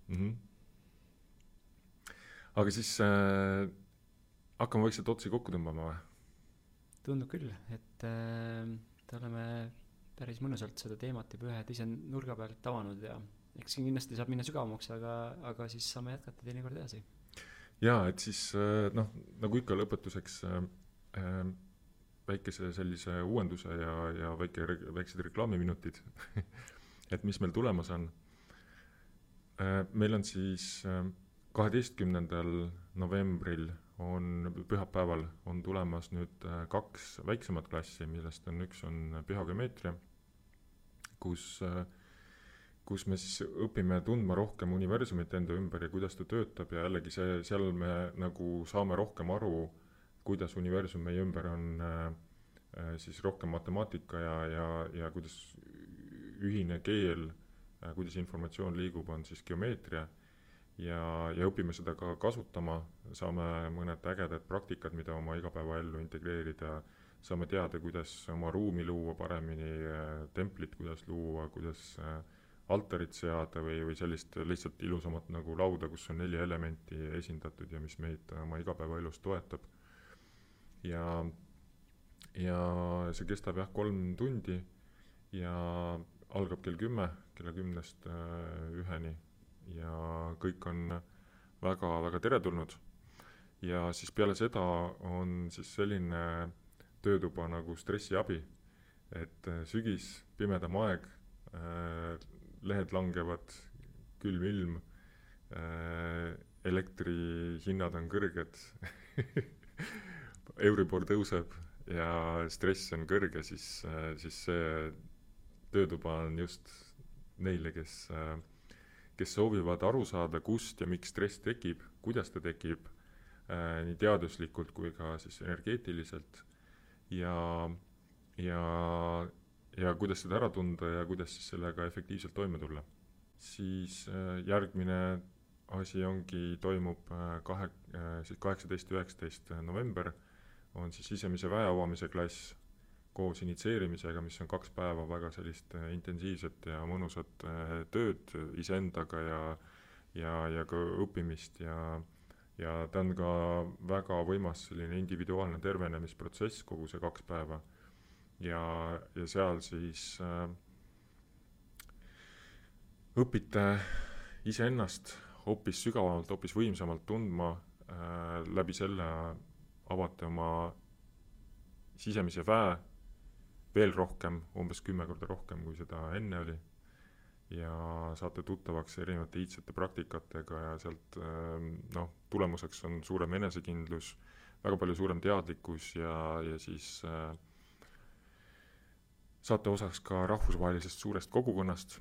mm. -hmm.
aga siis äh, hakkame vaikselt otsi kokku tõmbama või?
tundub küll, et äh, oleme päris mõnusalt seda teemat juba ühe teise nurga pealt avanud ja eks siin kindlasti saab minna sügavamaks, aga, aga siis saame jätkata teinekord edasi.
Jaa, et siis äh, noh, nagu ikka lõpetuseks äh, äh, väikese sellise uuenduse ja, ja väike, väiksed reklaamiminutid et mis meil tulemas on. Äh, meil on siis äh, kaheteistkümnendal novembril on, pühapäeval on tulemas nüüd äh, kaks väiksemat klassi, millest on üks on pühageomeetria, kus, kus me siis õpime tundma rohkem universumit enda ümber ja kuidas ta töötab ja jällegi see, seal me nagu saame rohkem aru, kuidas universum meie ümber on siis rohkem matemaatika ja, ja, ja kuidas ühine keel, äh, kuidas informatsioon liigub, on siis geomeetria. Ja, ja õpime seda ka kasutama, saame mõned ägedad praktikad, mida oma igapäevaellu integreerida, saame teada, kuidas oma ruumi luua paremini, templit kuidas luua, kuidas altarit seada või, või sellist lihtsalt ilusamat nagu lauda, kus on neli elementi esindatud ja mis meid oma igapäevaelus toetab. ja, ja see kestab jah, kolm tundi ja algab kell kümme, kella kümnest üheni ja kõik on väga, väga teretulnud. ja siis peale seda on siis selline töötuba nagu stressiabi, et sügis, pimedam aeg äh,, lehed langevad, külm ilm äh,, elektrihinnad on kõrged Euribor tõuseb ja stress on kõrge, siis, äh, siis see töötuba on just neile, kes äh, kes soovivad aru saada, kust ja miks stress tekib, kuidas ta tekib nii teaduslikult kui ka siis energeetiliselt. Ja, ja, ja kuidas seda ära tunda ja kuidas siis sellega efektiivselt toime tulla. siis äh, järgmine asi ongi, toimub äh, kahe äh,, siis kaheksateist, üheksateist november, on siis sisemise väe avamise klass koos initsieerimisega, mis on kaks päeva väga sellist intensiivset ja mõnusat tööd iseendaga ja ja, ja ka õppimist ja ja ta on ka väga võimas selline individuaalne tervenemisprotsess, kogu see kaks päeva. Ja, ja seal siis äh, õpite iseennast hoopis sügavamalt, hoopis võimsamalt tundma äh,, läbi selle avate oma sisemise väe veel rohkem, umbes kümme korda rohkem, kui seda enne oli. ja saate tuttavaks erinevate iidsete praktikatega ja sealt ähm, noh, tulemuseks on suurem enesekindlus, väga palju suurem teadlikkus ja, ja siis äh, saate osaks ka rahvusvahelisest suurest kogukonnast,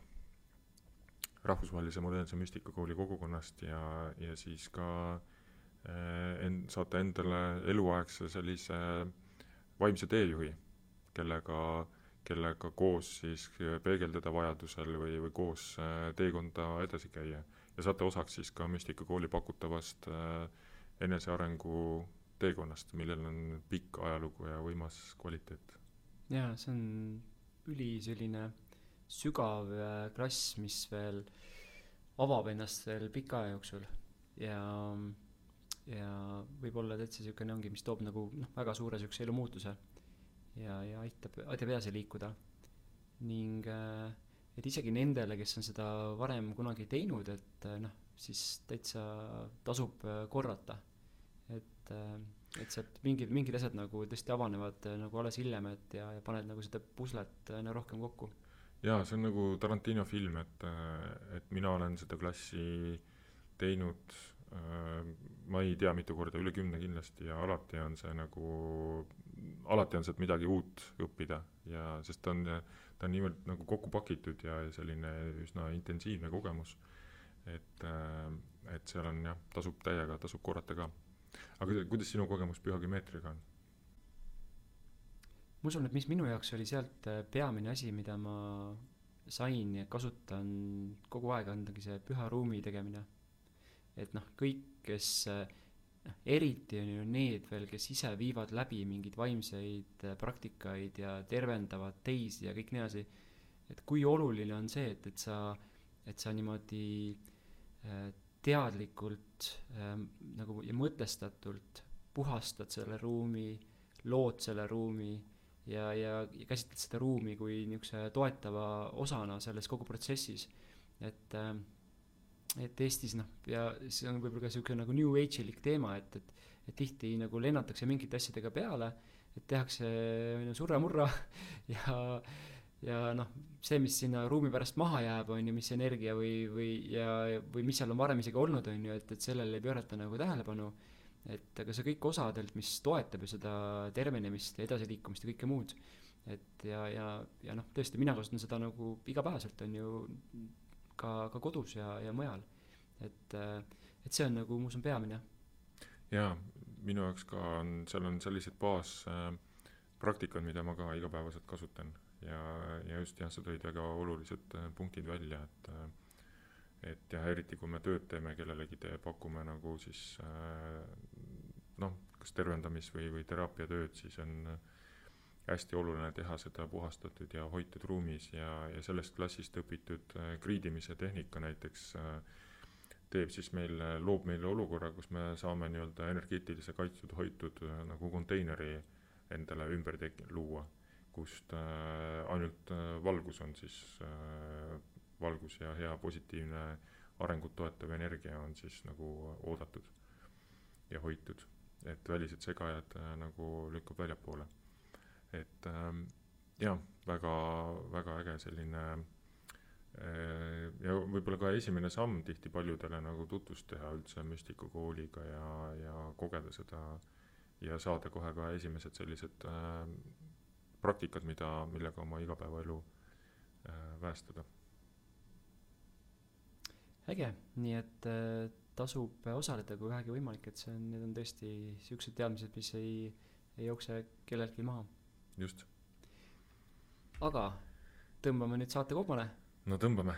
rahvusvahelise modernse müstikakooli kogukonnast ja, ja siis ka äh, en-, saate endale eluaegse sellise vaimse teejuhi kellega, kellega koos siis peegeldada vajadusel või, või koos äh, teekonda edasi käia. ja saate osaks siis ka Müstikakooli pakutavast äh, enesearengu teekonnast, millel on pikk ajalugu ja võimas kvaliteet.
jaa, see on üli selline sügav äh, klass, mis veel avab ennast veel pika aja jooksul ja ja võib-olla täitsa niisugune ongi, mis toob nagu noh, väga suure niisuguse elumuutuse ja, ja aitab, aitab edasi liikuda. ning äh, et isegi nendele, kes on seda varem kunagi teinud, et äh, noh, siis täitsa tasub äh, korrata. et, et sealt mingid, mingid asjad nagu tõesti avanevad nagu alles hiljem, et ja, ja paned nagu seda puslet nagu rohkem kokku.
jaa, see on nagu Tarantino film, et, et mina olen seda klassi teinud ma ei tea, mitu korda, üle kümne kindlasti ja alati on see nagu alati on sealt midagi uut õppida ja sest ta on, ta on niivõrd nagu kokku pakitud ja selline üsna intensiivne kogemus, et, äh, et seal on jah, tasub täiega, tasub korrata ka. Aga kuidas sinu kogemus pühageomeetriaga on?
ma usun, et mis minu jaoks oli sealt äh, peamine asi, mida ma sain ja kasutan kogu aeg, ongi see püha ruumi tegemine. et noh, kõik, kes äh, noh, eriti on ju need veel, kes ise viivad läbi mingeid vaimseid äh, praktikaid ja tervendavad teisi ja kõik nii edasi, et kui oluline on see, et, et sa, et sa niimoodi äh, teadlikult äh, nagu ja mõtestatult puhastad selle ruumi, lood selle ruumi ja, ja, ja käsitled seda ruumi kui niisuguse toetava osana selles kogu protsessis, et äh, et Eestis noh, ja see on võib-olla ka niisugune nagu new age'ilik teema, et, et et tihti nagu lennatakse mingite asjadega peale, et tehakse ju surra-murra ja ja noh, see, mis sinna ruumi pärast maha jääb, on ju, mis energia või, või ja, või mis seal on varem isegi olnud, on ju, et, et sellele ei pöörata nagu tähelepanu, et aga see kõik osa tegelikult, mis toetab ju seda tervenemist ja edasiliikumist ja kõike muud, et ja, ja, ja noh, tõesti, mina kasutan seda nagu igapäevaselt, on ju, ka, ka kodus ja, ja mujal. et, et see on nagu, ma usun, peamine.
jaa, minu jaoks ka on, seal on sellised baaspraktikad äh,, mida ma ka igapäevaselt kasutan ja, ja just jah, sa tõid väga olulised äh, punktid välja, et äh, et jah, eriti kui me tööd teeme kellelegi, te pakume nagu siis äh, noh, kas tervendamis- või, või teraapiatööd, siis on hästi oluline teha seda puhastatud ja hoitud ruumis ja, ja sellest klassist õpitud kriidimise tehnika näiteks teeb siis meil, loob meile olukorra, kus me saame nii-öelda energeetilise kaitstud, hoitud nagu konteineri endale ümber tek-, luua, kust äh, ainult äh, valgus on siis äh,, valgus ja hea positiivne arengut toetav energia on siis nagu oodatud ja hoitud. et välised segajad nagu lükkub väljapoole. et äh, jah, väga, väga äge selline ja võib-olla ka esimene samm tihti paljudele nagu tutvust teha üldse müstikukooliga ja, ja kogeda seda ja saada kohe ka esimesed sellised äh, praktikad, mida, millega oma igapäevaelu äh, päästada.
äge, nii et äh, tasub osaleda, kui vähegi võimalik, et see on, need on tõesti siuksed teadmised, mis ei, ei jookse kelleltki maha.
just.
aga tõmbame nüüd saate koomale
no tõmbame.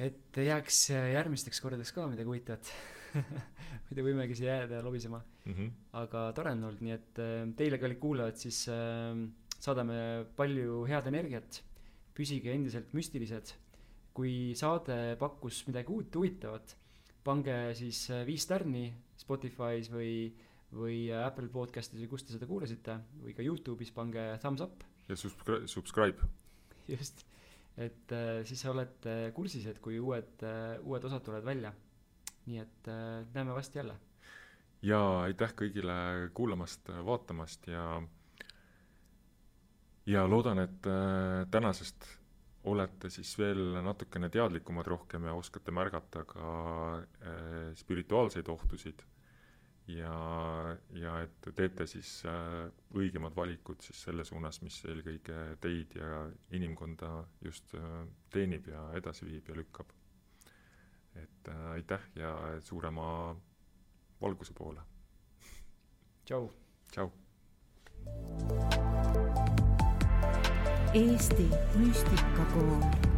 et jääks järgmisteks kordadeks ka midagi huvitavat muidu võimegi siia jääda ja lobisema
mm. -hmm.
aga tore on olnud, nii et äh, teile, kallid kuulajad, siis äh, saadame palju head energiat. püsige endiselt müstilised. kui saade pakkus midagi uut, huvitavat, pange siis äh, viis tärni Spotify's või, või Apple podcast'is või kus te seda kuulasite või ka Youtube'is pange thumbs up.
ja subscribe, subscribe.
just et äh, siis sa oled äh, kursis, et kui uued äh,, uued osad tulevad välja. nii et äh, näeme varsti jälle.
ja aitäh kõigile kuulamast, vaatamast ja ja loodan, et äh, tänasest olete siis veel natukene teadlikumad rohkem ja oskate märgata ka äh, spirituaalseid ohtusid ja, ja et teete siis äh, õigemad valikud siis selle suunas, mis eelkõige teid ja inimkonda just teenib ja edasi viib ja lükkab. et äh, aitäh ja suurema valguse poole.
tšau.
tšau.
Eesti Müstikakool